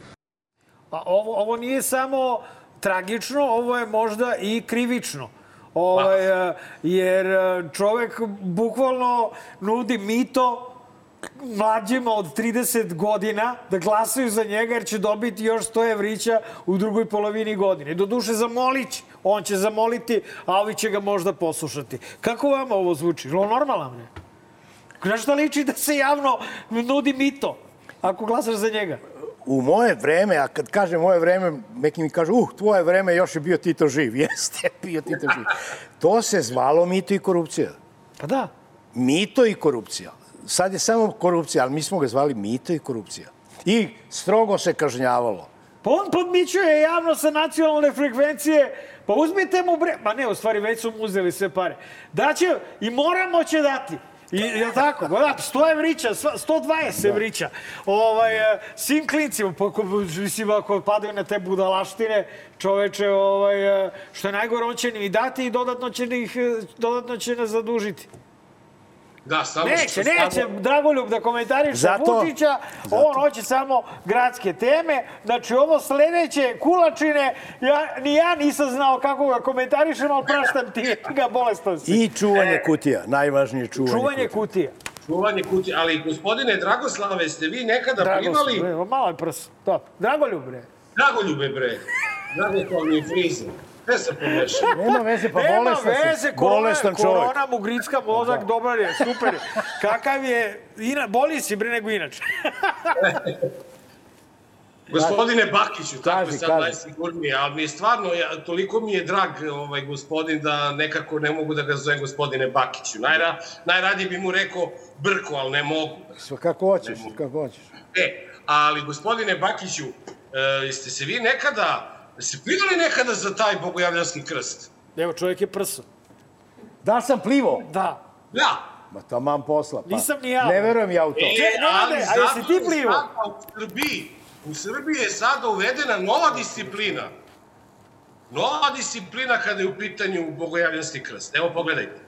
Pa ovo, ovo nije samo tragično, ovo je možda i krivično. Ovaj, eh, jer eh, čovek bukvalno nudi mito mlađima od 30 godina da glasaju za njega jer će dobiti još 100 evrića u drugoj polovini godine. Doduše zamolić, on će zamoliti, a ovi će ga možda poslušati. Kako vama ovo zvuči? Je li ovo normalno? Ne? Na šta liči da se javno nudi mito ako glasaš za njega? u moje vreme, a kad kažem moje vreme, neki mi kažu, uh, tvoje vreme još je bio Tito živ. Jeste, bio Tito živ. To se zvalo mito i korupcija. Pa da. Mito i korupcija. Sad je samo korupcija, ali mi smo ga zvali mito i korupcija. I strogo se kažnjavalo. Pa on podmićuje javno sa nacionalne frekvencije, pa uzmite mu bre... Pa ne, u stvari već su mu uzeli sve pare. Daće, i moramo će dati. I, je li tako? Da, 100 evrića, sva- 120 evrića. Ovaj, e, svim klincima, pa, ako, mislim, ako padaju na te budalaštine, čoveče, ovaj, e, što je najgore, on će ni dati i dodatno će, ih, e, dodatno će nas zadužiti. Da, samo Neće, što neće samo- Dragoljub da komentariše Zato- Vučića, on hoće samo gradske teme. Znači, ovo sledeće, kulačine, ja, ni ja nisam znao kako ga komentarišem, ali praštam ti ga bolestan si. I čuvanje kutija, najvažnije čuvanje, Čuvanje kutija. kutija. Čuvanje kutije. Ali, gospodine Dragoslave, ste vi nekada primali... Dragoljub, malo je prs. To. Dragoljub, bre. Dragoljube, bre. Dragoslavni i frize. Sve se pomešao. Nema veze, pa Nema bolestan si. veze, korona, Bolestan čovjek. korona mu gricka mozak, dobar je, super je. Kakav je, ina, bolji si bre nego inače. Gospodine Bakiću, tako je sad kaži. najsigurnije, ali mi je stvarno, ja, toliko mi je drag ovaj gospodin da nekako ne mogu da ga zovem gospodine Bakiću. Najra, najradije bi mu rekao Brko, ali ne mogu. Sve kako hoćeš, kako hoćeš. E, ali gospodine Bakiću, e, jeste se vi nekada, jeste plivali nekada za taj bogojavljanski krst? Evo, čovjek je prso. Da sam plivo? Da. Da. Ma taman posla. Pa. Nisam ni ja. Ne verujem ja u to. E, Nenade, a zato jesi ti je plivao? sada U Srbiji, u Srbiji je sada uvedena nova disciplina. Nova disciplina kada je u pitanju bogojavljanski krst. Evo pogledajte.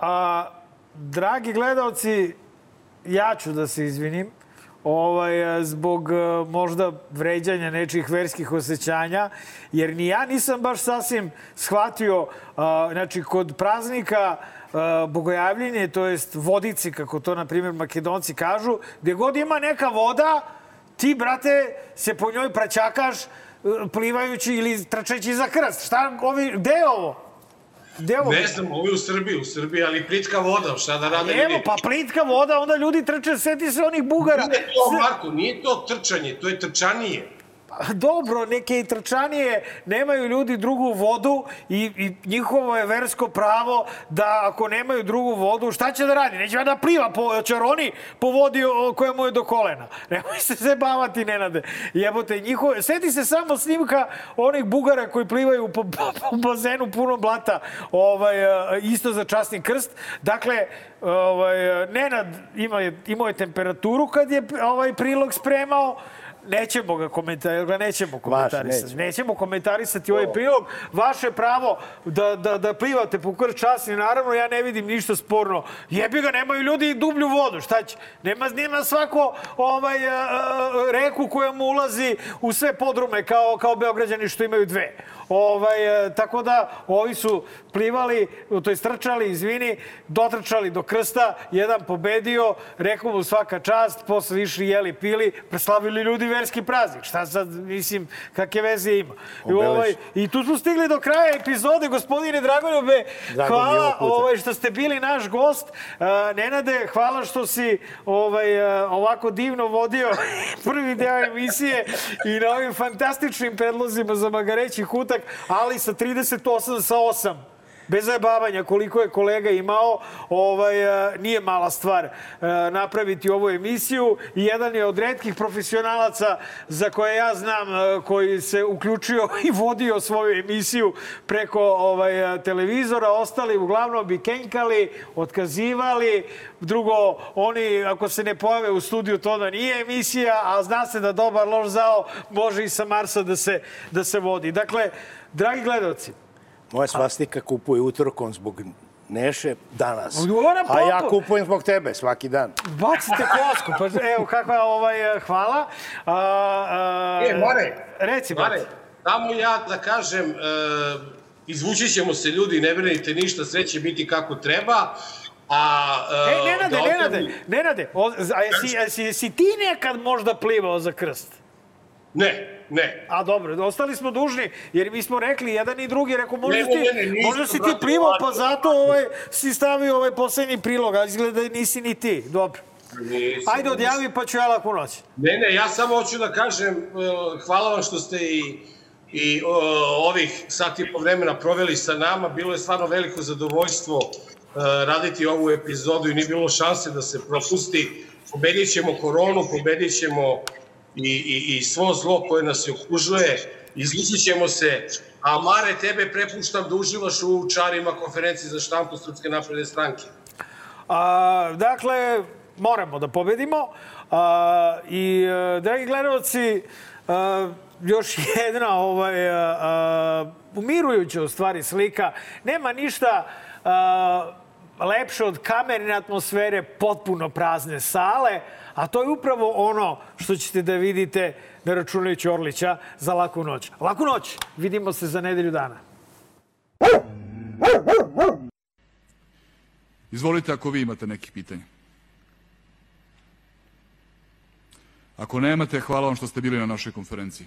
A, dragi gledalci, ja ću da se izvinim ovaj, zbog e, možda vređanja nečih verskih osjećanja, jer ni ja nisam baš sasvim shvatio, a, znači, kod praznika a, bogojavljenje, to jest vodici, kako to, na primjer, makedonci kažu, gdje god ima neka voda, ti, brate, se po njoj praćakaš plivajući ili trčeći za krst. Šta, ovi, gde je ovo? Ovo? Ne znam, ovo je u Srbiji, u Srbiji, ali plitka voda, šta da rade Evo, ljudi? pa plitka voda, onda ljudi trče, seti se onih bugara. Nije to, Marko, nije to trčanje, to je trčanije. Dobro, neke i trčanije nemaju ljudi drugu vodu i, i njihovo je versko pravo da ako nemaju drugu vodu, šta će da radi? Neće da pliva po čaroni po vodi koja mu je do kolena. Nemoj se zabavati, Nenade. Jebote, njihovo... Seti se samo snimka onih bugara koji plivaju po, po, po bazenu puno blata, ovaj, e, isto za časni krst. Dakle, ovaj, Nenad ima, imao je temperaturu kad je ovaj prilog spremao, Nećemo ga komentarisati, nećemo komentarisati. nećemo. nećemo komentarisati ovaj prilog. Vaše pravo da, da, da plivate po krst časni, naravno, ja ne vidim ništa sporno. Jebi ga, nemaju ljudi dublju vodu, šta će? Nema, nema svako ovaj, a, a, reku koja mu ulazi u sve podrume kao, kao Beograđani što imaju dve. Ovaj, e, tako da, ovi su plivali, to je trčali, izvini, dotrčali do krsta, jedan pobedio, rekao mu svaka čast, posle išli jeli, pili, preslavili ljudi verski praznik. Šta sad, mislim, kakve veze ima? I, ovaj, I tu smo stigli do kraja epizode, gospodine Dragoljube. Drago hvala ovaj, što ste bili naš gost. Uh, Nenade, hvala što si ovaj, uh, ovako divno vodio prvi deo emisije i na ovim fantastičnim predlozima za magareći hutak, ali sa 38 sa 8 bez zajebavanja koliko je kolega imao, ovaj, e, nije mala stvar e, napraviti ovu emisiju. I jedan je od redkih profesionalaca za koje ja znam e, koji se uključio i vodio svoju emisiju preko ovaj, televizora, ostali uglavnom bi kenkali, otkazivali, drugo, oni ako se ne pojave u studiju to da nije emisija, a zna se da dobar loš zao može i sa Marsa da se, da se vodi. Dakle, dragi gledalci, Moja svastika kupuje utorkom zbog Neše danas. A ja kupujem zbog tebe svaki dan. Bacite kosku, pa evo kakva ovaj, hvala. A, a, E, Mare, Reci, brate. Mare, tamo ja da kažem, e, izvući ćemo se ljudi, ne brinite ništa, sve će biti kako treba. A, e, Ej, Nenade, da Nenade, ostavim- Nenade, o, a jesi, jesi, jesi ti nekad možda plivao za krst? Ne, ne. A dobro, ostali smo dužni, jer mi smo rekli jedan i drugi, rekao, možda, Ne, ti, ne, ne, nisam, možda si ti plivao, pa zato ovaj, si stavio ovaj poslednji prilog, a izgleda da nisi ni ti. Dobro. Nisam, Ajde, odjavi, pa ću ja laku noć. Ne, ne, ja samo hoću da kažem, e, hvala vam što ste i, i o, ovih sat i po vremena proveli sa nama. Bilo je stvarno veliko zadovoljstvo e, raditi ovu epizodu i nije bilo šanse da se propusti. Pobedit ćemo koronu, pobedit ćemo i, i, i svo zlo koje nas je okružuje, izvući ćemo se, a Mare, tebe prepuštam da uživaš u čarima konferenciji za štampu Srpske napredne stranke. A, dakle, moramo da pobedimo. A, I, e, dragi gledalci, a, još jedna ovaj, a, a, umirujuća u stvari slika. Nema ništa a, lepše od kamerne atmosfere potpuno prazne sale, a to je upravo ono što ćete da vidite ne računajući Orlića za laku noć. Laku noć! Vidimo se za nedelju dana. Izvolite ako vi imate neki pitanje. Ako nemate, hvala vam što ste bili na našoj konferenciji.